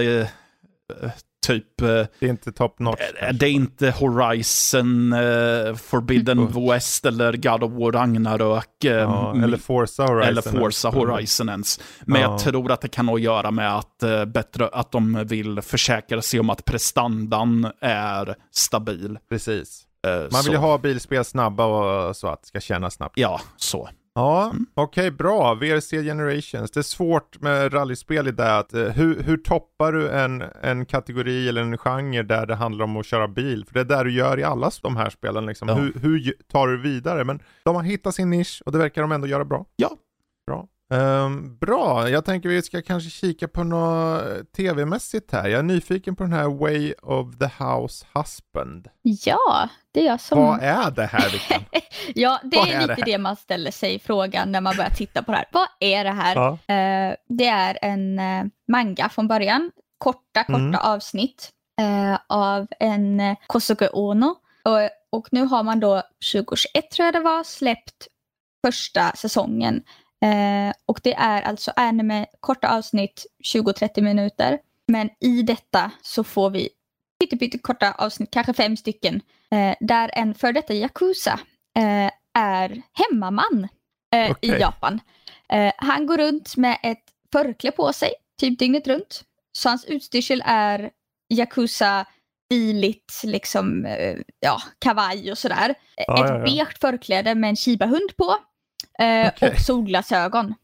eh, typ eh, Det är inte top notch. Eh, det är inte Horizon eh, Forbidden Mm. West eller God of War Ragnarök. Ja, m- eller Forza Horizon. eller Forza Horizon ens. Men Ja. jag tror att det kan nog göra med att, eh, bättre, att de vill försäkra sig om att prestandan är stabil. Precis. Man vill ju ha bilspel snabba och så att det ska kännas snabbt. Ja, så. Ja, Mm. okej, bra. VRC Generations. Det är svårt med rallyspel i det att eh, hur, hur toppar du en, en kategori eller en genre där det handlar om att köra bil? För det är där du gör i alla de här spelen liksom. Ja. Hur, hur tar du vidare? Men de har hittat sin nisch och det verkar de ändå göra bra. Ja. Bra. Ehm, bra, jag tänker vi ska kanske kika på något tv-mässigt här. Jag är nyfiken på den här Way of the House Husband. Ja, det är jag som... Vad är det här? Ja, det Vad är, är lite det det, man ställer sig frågan när man börjar titta på det här. Vad är det här? Ja. Eh, det är en eh, manga från början. Korta, korta Mm. avsnitt eh, av en eh, Kosuke Ono. Och, och nu har man då 2021 tror jag det var släppt första säsongen. Eh, och det är alltså anime, korta avsnitt, 20-30 minuter. Men i detta så får vi korta avsnitt, kanske fem stycken, eh, där en för detta Yakuza eh, är hemmaman eh, Okej. i Japan. Eh, han går runt med ett förkläde på sig, typ dygnet runt. Så hans utstyrsel är Yakuza biligt, liksom, eh, ja, kavaj och sådär. Ja, ett ja, ja. beige förkläde med en shiba-hund på eh, Okej. och solglasögon.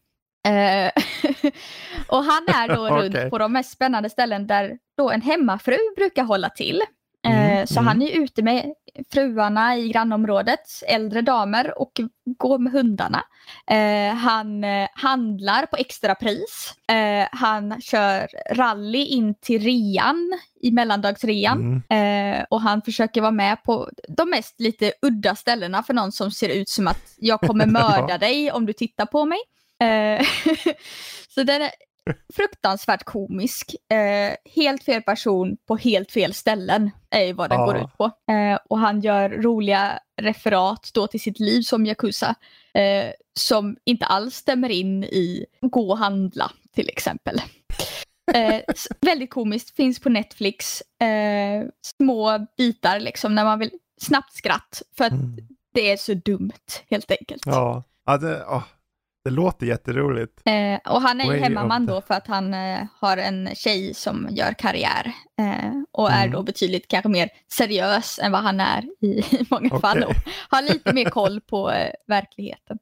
Eh, och han är då Okej. runt på de mest spännande ställen där då en hemmafru brukar hålla till. Eh, Mm, så mm. han är ute med fruarna i grannområdet, äldre damer och går med hundarna. Eh, han eh, handlar på extrapris. Eh, han kör rally in till rean, i mellandagsrean. Mm. Eh, och han försöker vara med på de mest lite udda ställena för någon som ser ut som att jag kommer mörda dig om du tittar på mig. Eh, så den är fruktansvärt komisk. Eh, helt fel person på helt fel ställen är vad den Ja. går ut på. Eh, och han gör roliga referat då till sitt liv som Yakuza eh, som inte alls stämmer in i gå och handla till exempel. Eh, väldigt komiskt, finns på Netflix. Eh, små bitar liksom när man vill snabbt skratt för att Mm. det är så dumt helt enkelt. Ja, ja det, åh, det låter jätteroligt. Eh, och han är ju Way hemmaman of the- då för att han eh, har en tjej som gör karriär eh, och är Mm. då betydligt kanske mer seriös än vad han är i, många Okej. fall och har lite mer koll på eh, verkligheten.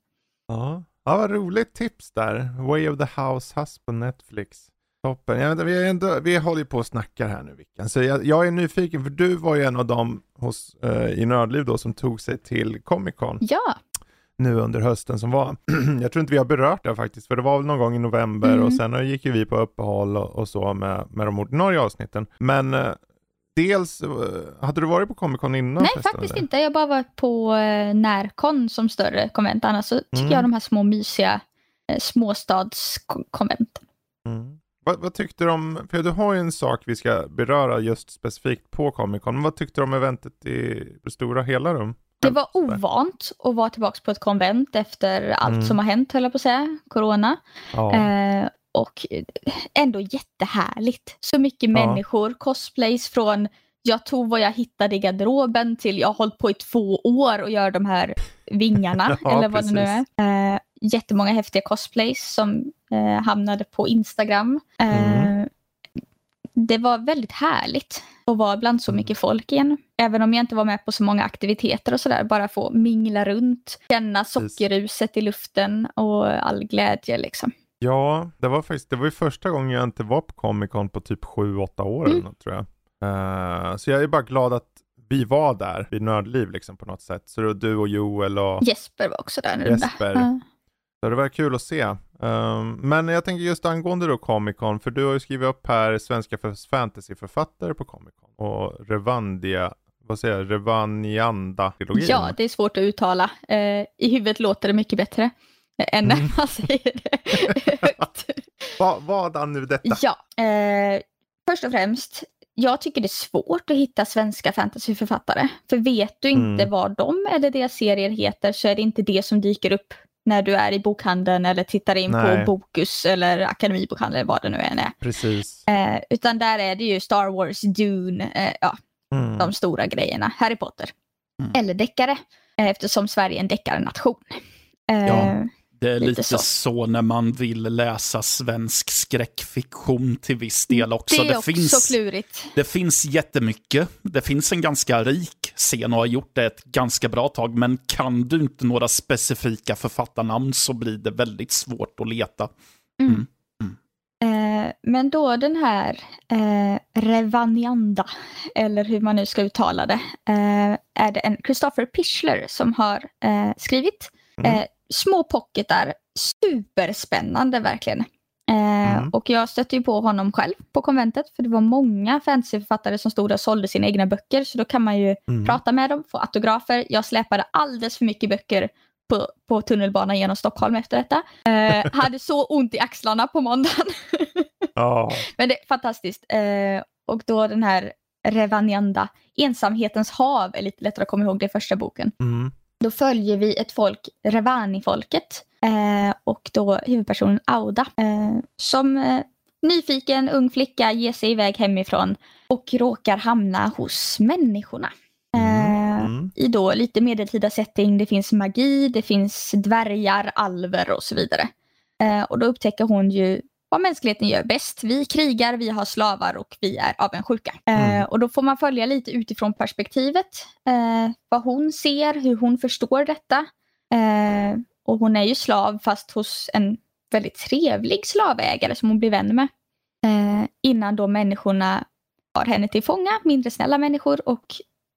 Ja. Ja, vad roligt tips där. Way of the House Hus på Netflix. Toppen. Vet, vi, är ändå, vi håller ju på och snackar här nu Vickan. Så jag, jag, är nyfiken för du var ju en av dem hos, uh, i Nördliv då som tog sig till Comic Con. Ja. Nu under hösten som var. jag tror inte vi har berört det faktiskt för det var väl någon gång i november mm. och sen gick ju vi på uppehåll och, och så med, med de ordinarie avsnitten. Men uh, dels, uh, hade du varit på Comic Con innan? Nej faktiskt eller? inte. Jag har bara varit på uh, Närcon som större konvent. Annars så tycker Mm. jag de här små mysiga småstadskonventen. Mm. Vad, vad tyckte du om, för du har ju en sak vi ska beröra just specifikt på Comic Con, men vad tyckte du om eventet i det stora hela rum? Det var ovant att vara tillbaka på ett konvent efter allt Mm. som har hänt, höll jag på att säga, corona. Ja. Eh, och ändå jättehärligt. Så mycket Ja. människor, cosplays från jag tog vad jag hittade i garderoben till jag har hållit på i två år och gör de här vingarna Ja, eller vad det nu precis. är. Eh, jättemånga häftiga cosplays som eh, hamnade på Instagram. Eh, Mm. Det var väldigt härligt att vara bland så Mm. mycket folk igen. Även om jag inte var med på så många aktiviteter och sådär. Bara få mingla runt, känna sockerruset i luften och all glädje liksom. Ja, det var faktiskt, det var ju första gången jag inte var på Comic Con på typ 7-8 år Mm. eller något tror jag. Eh, så jag är bara glad att vi var där vid Nördliv liksom på något sätt. Så det var du och Joel och Jesper var också där. Jesper. Ja. Så det var kul att se. Um, men jag tänker just angående då Comic Con, för du har ju skrivit upp här svenska för- fantasyförfattare på Comic Con och Revandia, vad säger jag, Revanianda-trilogin. ja, det är svårt att uttala. Eh, I huvudet låter det mycket bättre än när Mm. man säger det högt. Va, vadan nu detta? Ja, eh, först och främst, jag tycker det är svårt att hitta svenska fantasyförfattare. För vet du inte Mm. vad de eller deras serier heter så är det inte det som dyker upp när du är i bokhandeln eller tittar in Nej. på Bokus eller Akademibokhandeln eller vad det nu än är. Precis. Eh, utan där är det ju Star Wars, Dune, eh, ja, Mm. de stora grejerna. Harry Potter. Mm. Eller deckare, eh, eftersom Sverige är en deckarnation. Eh, Ja. Det är Lite lite, så. så. när man vill läsa svensk skräckfiktion till viss del också. det är Det, också finns, klurigt. det finns jättemycket. Det finns en ganska rik scen och har gjort det ett ganska bra tag. Men kan du inte några specifika författarnamn så blir det väldigt svårt att leta. Mm. Mm. Eh, men då den här eh, Revanianda, eller hur man nu ska uttala det, eh, är det en Christopher Pichler som har eh, skrivit. Mm. Små pocketar, superspännande verkligen. Eh, Mm. Och jag stötte ju på honom själv på konventet, för det var många fantasyförfattare som stod och sålde sina egna böcker, så då kan man ju Mm. prata med dem, få autografer. Jag släpade alldeles för mycket böcker på, på tunnelbanan genom Stockholm efter detta. Eh, hade så ont i axlarna på måndagen. Ja. Men det är fantastiskt. Eh, och då den här Revanianda, Ensamhetens hav är lite lättare att komma ihåg, det första boken. Mm. Då följer vi ett folk, Revani-folket, eh, och då huvudpersonen Auda, eh, som eh, nyfiken ung flicka ger sig iväg hemifrån och råkar hamna hos människorna. Eh, Mm. I då lite medeltida setting, det finns magi, det finns dvärgar, alver och så vidare. Eh, och då upptäcker hon ju vad mänskligheten gör bäst. Vi krigar, vi har slavar och vi är avundsjuka. Eh, Mm. och då får man följa lite utifrån perspektivet. Eh, vad hon ser, hur hon förstår detta. Eh, och hon är ju slav fast hos en väldigt trevlig slavägare som hon blir vän med. Eh, innan då människorna har henne till fånga, mindre snälla människor och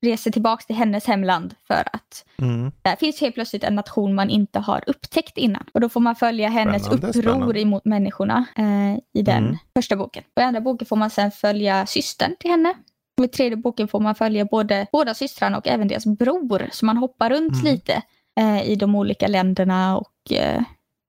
reser tillbaka till hennes hemland för att Mm. där finns helt plötsligt en nation man inte har upptäckt innan. Och då får man följa hennes Spännande, uppror spännande. emot människorna eh, i den Mm. första boken. Och I andra boken får man sen följa systern till henne. Och I tredje boken får man följa både, båda systrarna och även deras bror. Så man hoppar runt Mm. lite eh, i de olika länderna och eh,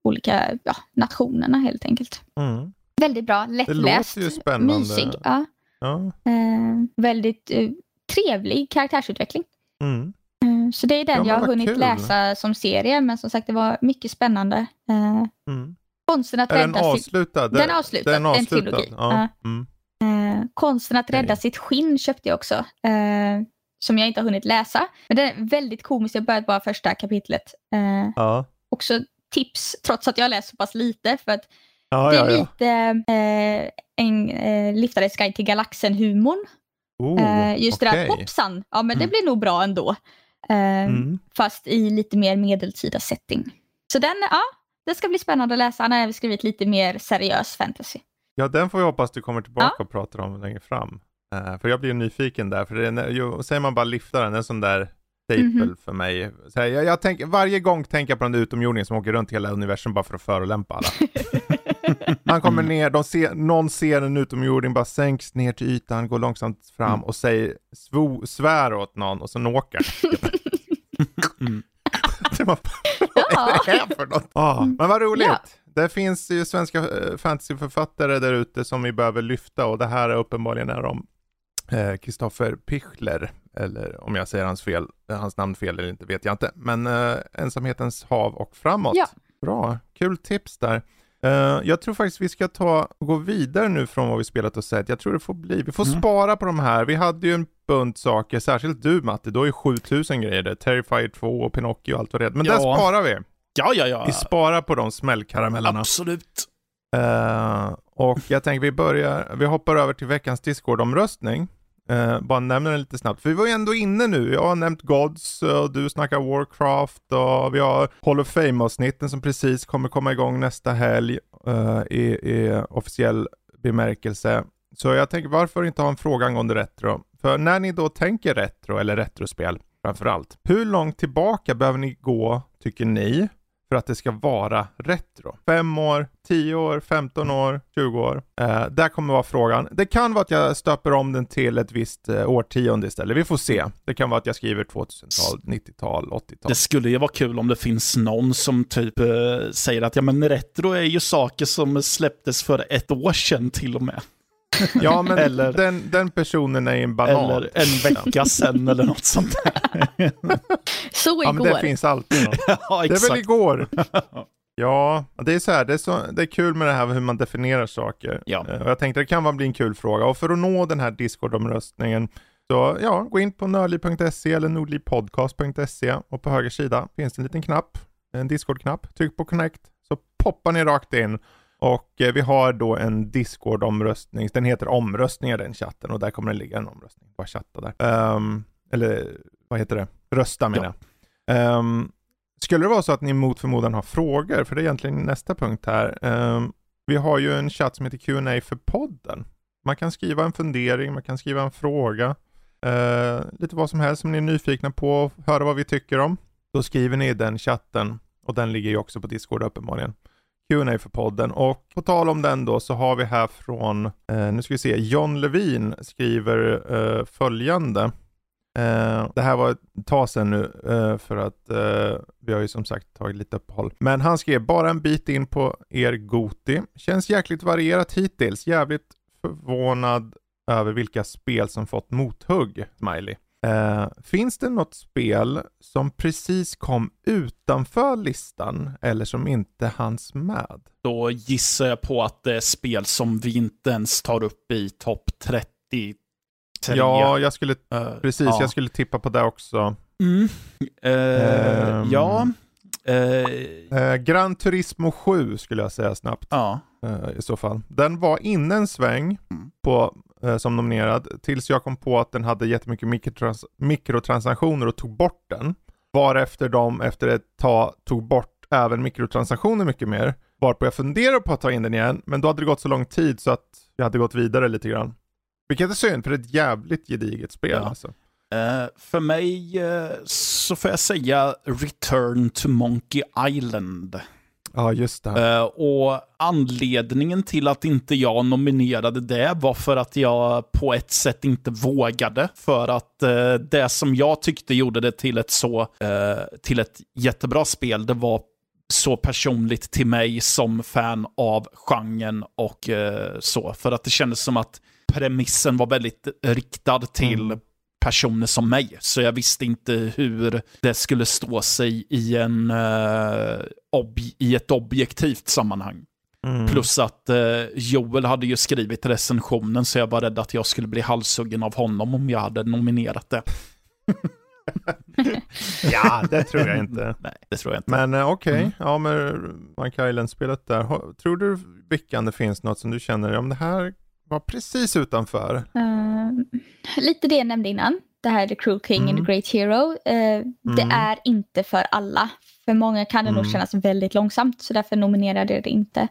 olika ja, nationerna helt enkelt. Mm. Väldigt bra, lättläst, mysig. Ja. Ja. Eh, väldigt eh, trevlig karaktärsutveckling. Mm. Eh, Så det är den Ja, jag har hunnit kul. läsa som serie, men som sagt det var mycket spännande. Eh, Mm. konsten att Är den rädda sitt, avslutad? Den är avslutad, Den är en trilogi. Ja. Mm. eh, konsten att rädda Okej. sitt skinn köpte jag också. Som jag inte har hunnit läsa. Men den är väldigt komisk, jag börjat bara första kapitlet. Ja. också tips, trots att jag läst så pass lite, för att Ja, det är ja, lite en eh, liftares guide till galaxen-humorn. Oh, Eh, just det där, hoppsan, ja men det Mm. blir nog bra ändå. Eh, Mm. Fast i lite mer medeltida setting. Så den, ja, det ska bli spännande att läsa. Han har även skrivit lite mer seriös fantasy. Ja, den får vi hoppas du kommer tillbaka ja. och pratar om längre fram. Uh, för jag blir nyfiken där, för det ju, säger man bara lyfta den, en sån där staple mm -hmm. för mig. Så här, jag, jag tänker, varje gång tänker jag på den utomjordingen som åker runt hela universum bara för att förolämpa alla. Han kommer mm. ner, de ser, någon ser en utomjording bara sänks ner till ytan, går långsamt fram mm. och säger svo, svär åt någon och så åker mm. vad är det här för något? Ah, men vad roligt. Ja. Det finns ju svenska uh, fantasyförfattare där ute som vi behöver lyfta och det här är uppenbarligen är de Kristoffer eh, Pichler, eller om jag säger hans, fel, hans namn fel eller inte vet jag inte, men uh, Ensamhetens hav och framåt. Ja. Bra, kul tips där. Uh, jag tror faktiskt vi ska ta och gå vidare nu från vad vi spelat och sett. Jag tror det får bli, vi får mm. spara på de här. Vi hade ju en bunt saker, särskilt du Matti, du har ju 7000 grejer där. Terrifier 2 och Pinocchio och allt vad det är. Men ja. där sparar vi. Ja, ja, ja. Vi sparar på de smällkaramellerna. Absolut. Uh, och jag tänker vi börjar, vi hoppar över till veckans Discord-omröstning. Uh, bara nämner den lite snabbt, för vi var ju ändå inne nu. Jag har nämnt Gods och du snackar Warcraft och vi har Hall of Fame-avsnitten som precis kommer komma igång nästa helg uh, i, i, officiell bemärkelse. Så jag tänker varför inte ha en fråga angående retro? För när ni då tänker retro eller retrospel framförallt, hur långt tillbaka behöver ni gå, tycker ni, för att det ska vara retro. Fem år, tio år, 15 år, 20 år. Eh, där kommer vara frågan. Det kan vara att jag stöper om den till ett visst eh, årtionde istället. Vi får se. Det kan vara att jag skriver 2000-tal, 90-tal, 80-tal. Det skulle ju vara kul om det finns någon som typ eh, säger att ja men retro är ju saker som släpptes för ett år sedan till och med. Ja, men eller, den, den personen är en banan. Eller en vecka sen eller något sånt där. Så igår. Ja, men det finns alltid något. ja, det är väl igår. Ja, det är så här, det är, så, det är kul med det här hur man definierar saker. Ja. Eh, och jag tänkte det kan bli en kul fråga. Och för att nå den här Discord-omröstningen så ja, gå in på nörli.se eller nordlipodcast.se och på höger sida finns det en liten knapp, en Discord-knapp. Tryck på connect så poppar ni rakt in och eh, vi har då en Discord-omröstning, den heter omröstningar den chatten och där kommer det ligga en omröstning. Bara chatta där. Um, eller vad heter det? Rösta menar ja. jag. Um, skulle det vara så att ni mot förmodan har frågor, för det är egentligen nästa punkt här. Um, vi har ju en chatt som heter Q&A för podden. Man kan skriva en fundering, man kan skriva en fråga. Uh, lite vad som helst som ni är nyfikna på, höra vad vi tycker om. Då skriver ni i den chatten och den ligger ju också på Discord uppenbarligen. Q&A för podden och på tal om den då så har vi här från, eh, nu ska vi se, John Levin skriver eh, följande. Eh, det här var ett tag sedan nu eh, för att eh, vi har ju som sagt tagit lite uppehåll. Men han skrev bara en bit in på er Goti. Känns jäkligt varierat hittills. Jävligt förvånad över vilka spel som fått mothugg, Smiley. Uh, finns det något spel som precis kom utanför listan eller som inte hanns med? Då gissar jag på att det är spel som vi inte ens tar upp i topp 30. Ja, jag skulle, uh, precis, ja. jag skulle tippa på det också. Mm. Uh, um, ja. Gran Turismo 7 skulle jag säga snabbt. Ja. I så fall. Den var inne en sväng mm. på eh, som nominerad tills jag kom på att den hade jättemycket mikrotrans mikrotransaktioner och tog bort den. Varefter de efter ett tag tog bort även mikrotransaktioner mycket mer. Varpå jag funderade på att ta in den igen, men då hade det gått så lång tid så att jag hade gått vidare lite grann. Vilket är synd, för det är ett jävligt gediget spel. Ja. Alltså. Uh, för mig uh, så får jag säga Return to Monkey Island. Ja, just det. Uh, och anledningen till att inte jag nominerade det var för att jag på ett sätt inte vågade. För att uh, det som jag tyckte gjorde det till ett så, uh, till ett jättebra spel, det var så personligt till mig som fan av genren och så. För att det kändes som att premissen var väldigt riktad till mm personer som mig. Så jag visste inte hur det skulle stå sig i, en, uh, i ett objektivt sammanhang. Mm. Plus att uh, Joel hade ju skrivit recensionen så jag var rädd att jag skulle bli halshuggen av honom om jag hade nominerat det. ja, det tror jag inte. Nej, det tror jag inte. Men uh, okej, okay. mm. ja med Mike Island-spelet där. Tror du, Vickan, det finns något som du känner, om det här var precis utanför. Uh, lite det jag nämnde innan. Det här The Cruel King mm. and the mm. Great Hero. Uh, mm. Det är inte för alla. För många kan det nog Mm. kännas väldigt långsamt så därför nominerade jag det inte.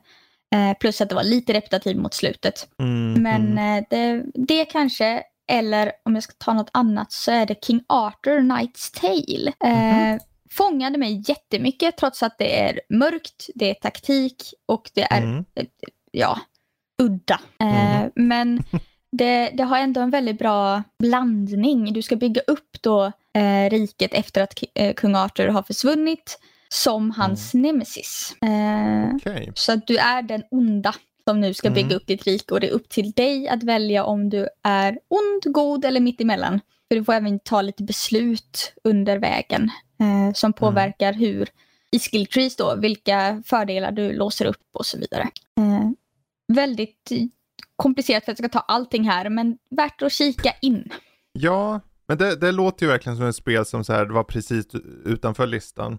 Eh, plus att det var lite repetitivt mot slutet. Mm, Men mm. det, det kanske, eller om jag ska ta något annat så är det King Arthur Knight's Tale. Eh, Mhm. Fångade mig jättemycket trots att det är mörkt, det är taktik och det är Mm. ja, udda. Eh, Mm. Men det, det har ändå en väldigt bra blandning. Du ska bygga upp då eh, riket efter att eh, kung Arthur har försvunnit som hans Mm. nemesis. Eh, Okej. så att du är den onda som nu ska bygga Mm. upp ditt rike och det är upp till dig att välja om du är ond, god eller mittemellan. För du får även ta lite beslut under vägen eh, som påverkar hur i skill trees då, vilka fördelar du låser upp och så vidare. Eh, väldigt komplicerat för att jag ska ta allting här men värt att kika in. Ja, men det, det låter ju verkligen som ett spel som så här, det var precis utanför listan.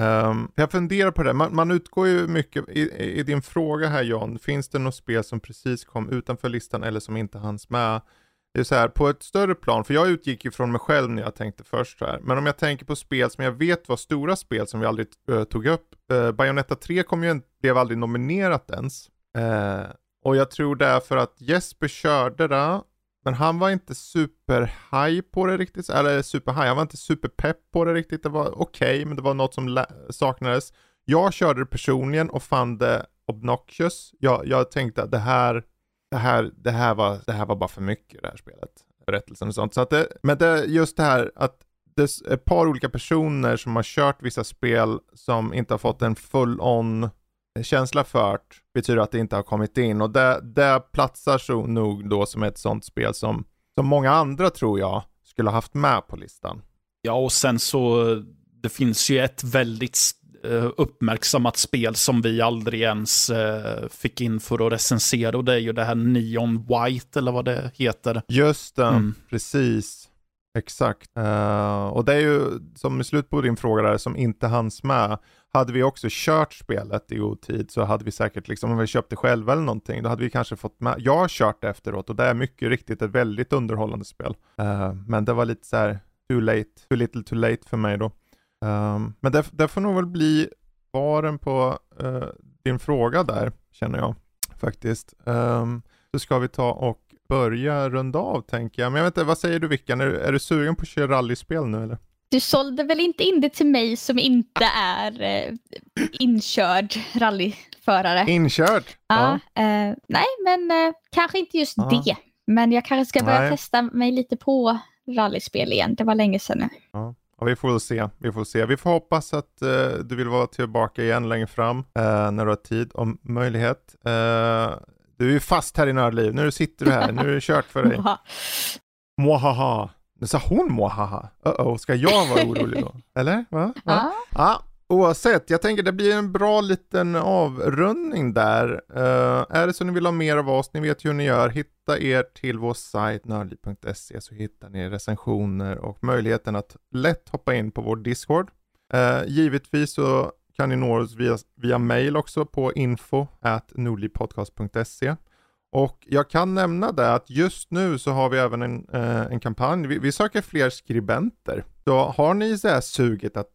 Um, jag funderar på det, man, man utgår ju mycket, i, i din fråga här John, finns det något spel som precis kom utanför listan eller som inte hanns med? Det är så här, på ett större plan, för jag utgick ju från mig själv när jag tänkte först här, men om jag tänker på spel som jag vet var stora spel som vi aldrig uh, tog upp, uh, Bayonetta 3 kom ju, en- blev aldrig nominerat ens. Eh, och jag tror det är för att Jesper körde det, men han var inte superhaj på det riktigt, eller superhaj, han var inte superpepp på det riktigt. Det var okej, men det var något som saknades. Jag körde det personligen och fann det obnoxious. Jag, jag tänkte att det här, det här, det här var, det här var bara för mycket det här spelet. Berättelsen och sånt. Så att det, men det, just det här att det är ett par olika personer som har kört vissa spel som inte har fått en full-on känsla för det betyder att det inte har kommit in och det, det platsar så nog då som ett sånt spel som, som många andra tror jag skulle ha haft med på listan. Ja, och sen så, det finns ju ett väldigt eh, uppmärksammat spel som vi aldrig ens eh, fick in för att recensera och det är ju det här Neon White eller vad det heter. Just det, Mm. precis. Exakt. Eh, och det är ju som i slut på din fråga där som inte hanns med. Hade vi också kört spelet i god tid så hade vi säkert liksom, om vi köpte det själva eller någonting, då hade vi kanske fått med. Jag har kört det efteråt och det är mycket riktigt ett väldigt underhållande spel. Uh, men det var lite så här too late, too little too late för mig då. Um, men det, det får nog väl bli svaren på uh, din fråga där, känner jag faktiskt. Um, så ska vi ta och börja runda av tänker jag. Men jag vet inte, vad säger du Vickan? Är, är du sugen på att köra rallyspel nu eller? Du sålde väl inte in det till mig som inte är eh, inkörd rallyförare? Inkört! Ja, eh, nej, men eh, kanske inte just Ja. det. Men jag kanske ska börja Nej. testa mig lite på rallyspel igen. Det var länge sedan nu. Ja, vi får väl se. Vi får se. Vi får hoppas att eh, du vill vara tillbaka igen längre fram eh, när du har tid och möjlighet. Eh, du är ju fast här i Nördliv. Nu sitter du här. Nu är det kört för dig. Oha. Nu sa hon mohaha. Uh-oh, ska jag vara orolig då? Eller? Va? Va? Ja. Ja, oavsett. Jag tänker det blir en bra liten avrundning där. Eh, är det så ni vill ha mer av oss, ni vet ju hur ni gör. Hitta er till vår sajt nördliv.se så hittar ni recensioner och möjligheten att lätt hoppa in på vår Discord. Eh, givetvis så kan ni nå oss via, via mail också på info at nordlivpodcast.se. Och jag kan nämna det att just nu så har vi även en, eh, en kampanj. Vi, vi söker fler skribenter. Så har ni så här suget att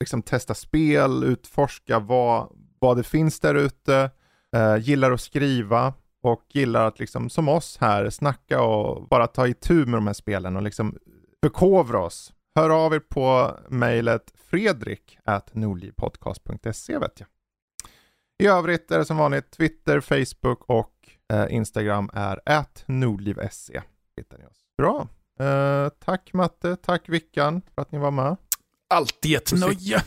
liksom testa spel, utforska vad, vad det finns där ute, eh, gillar att skriva och gillar att liksom som oss här snacka och bara ta itu med de här spelen och liksom förkovra oss. Hör av er på mejlet fredrik at nordlivpodcast.se vet jag. I övrigt är det som vanligt Twitter, Facebook och Instagram är nordliv.se. Hittar ni oss. Bra. Eh, tack Matte, tack Vickan för att ni var med. Alltid ett nöje.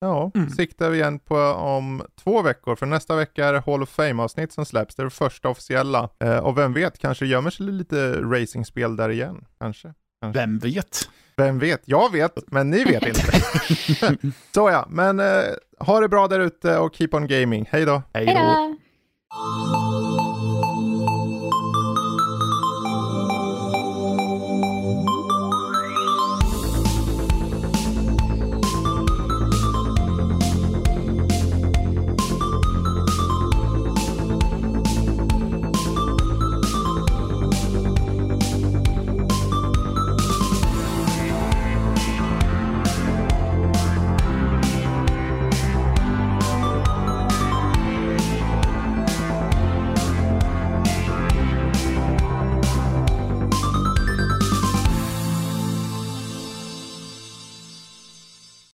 Ja, Mm. siktar vi igen på om två veckor. För nästa vecka är det Hall of Fame-avsnitt som släpps. Det är det första officiella. Eh, och vem vet, kanske gömmer sig lite racingspel där igen. Kanske. Vem vet? Vem vet? Jag vet, men ni vet inte. Så ja, men eh, ha det bra där ute och keep on gaming. Hej då! Hej då!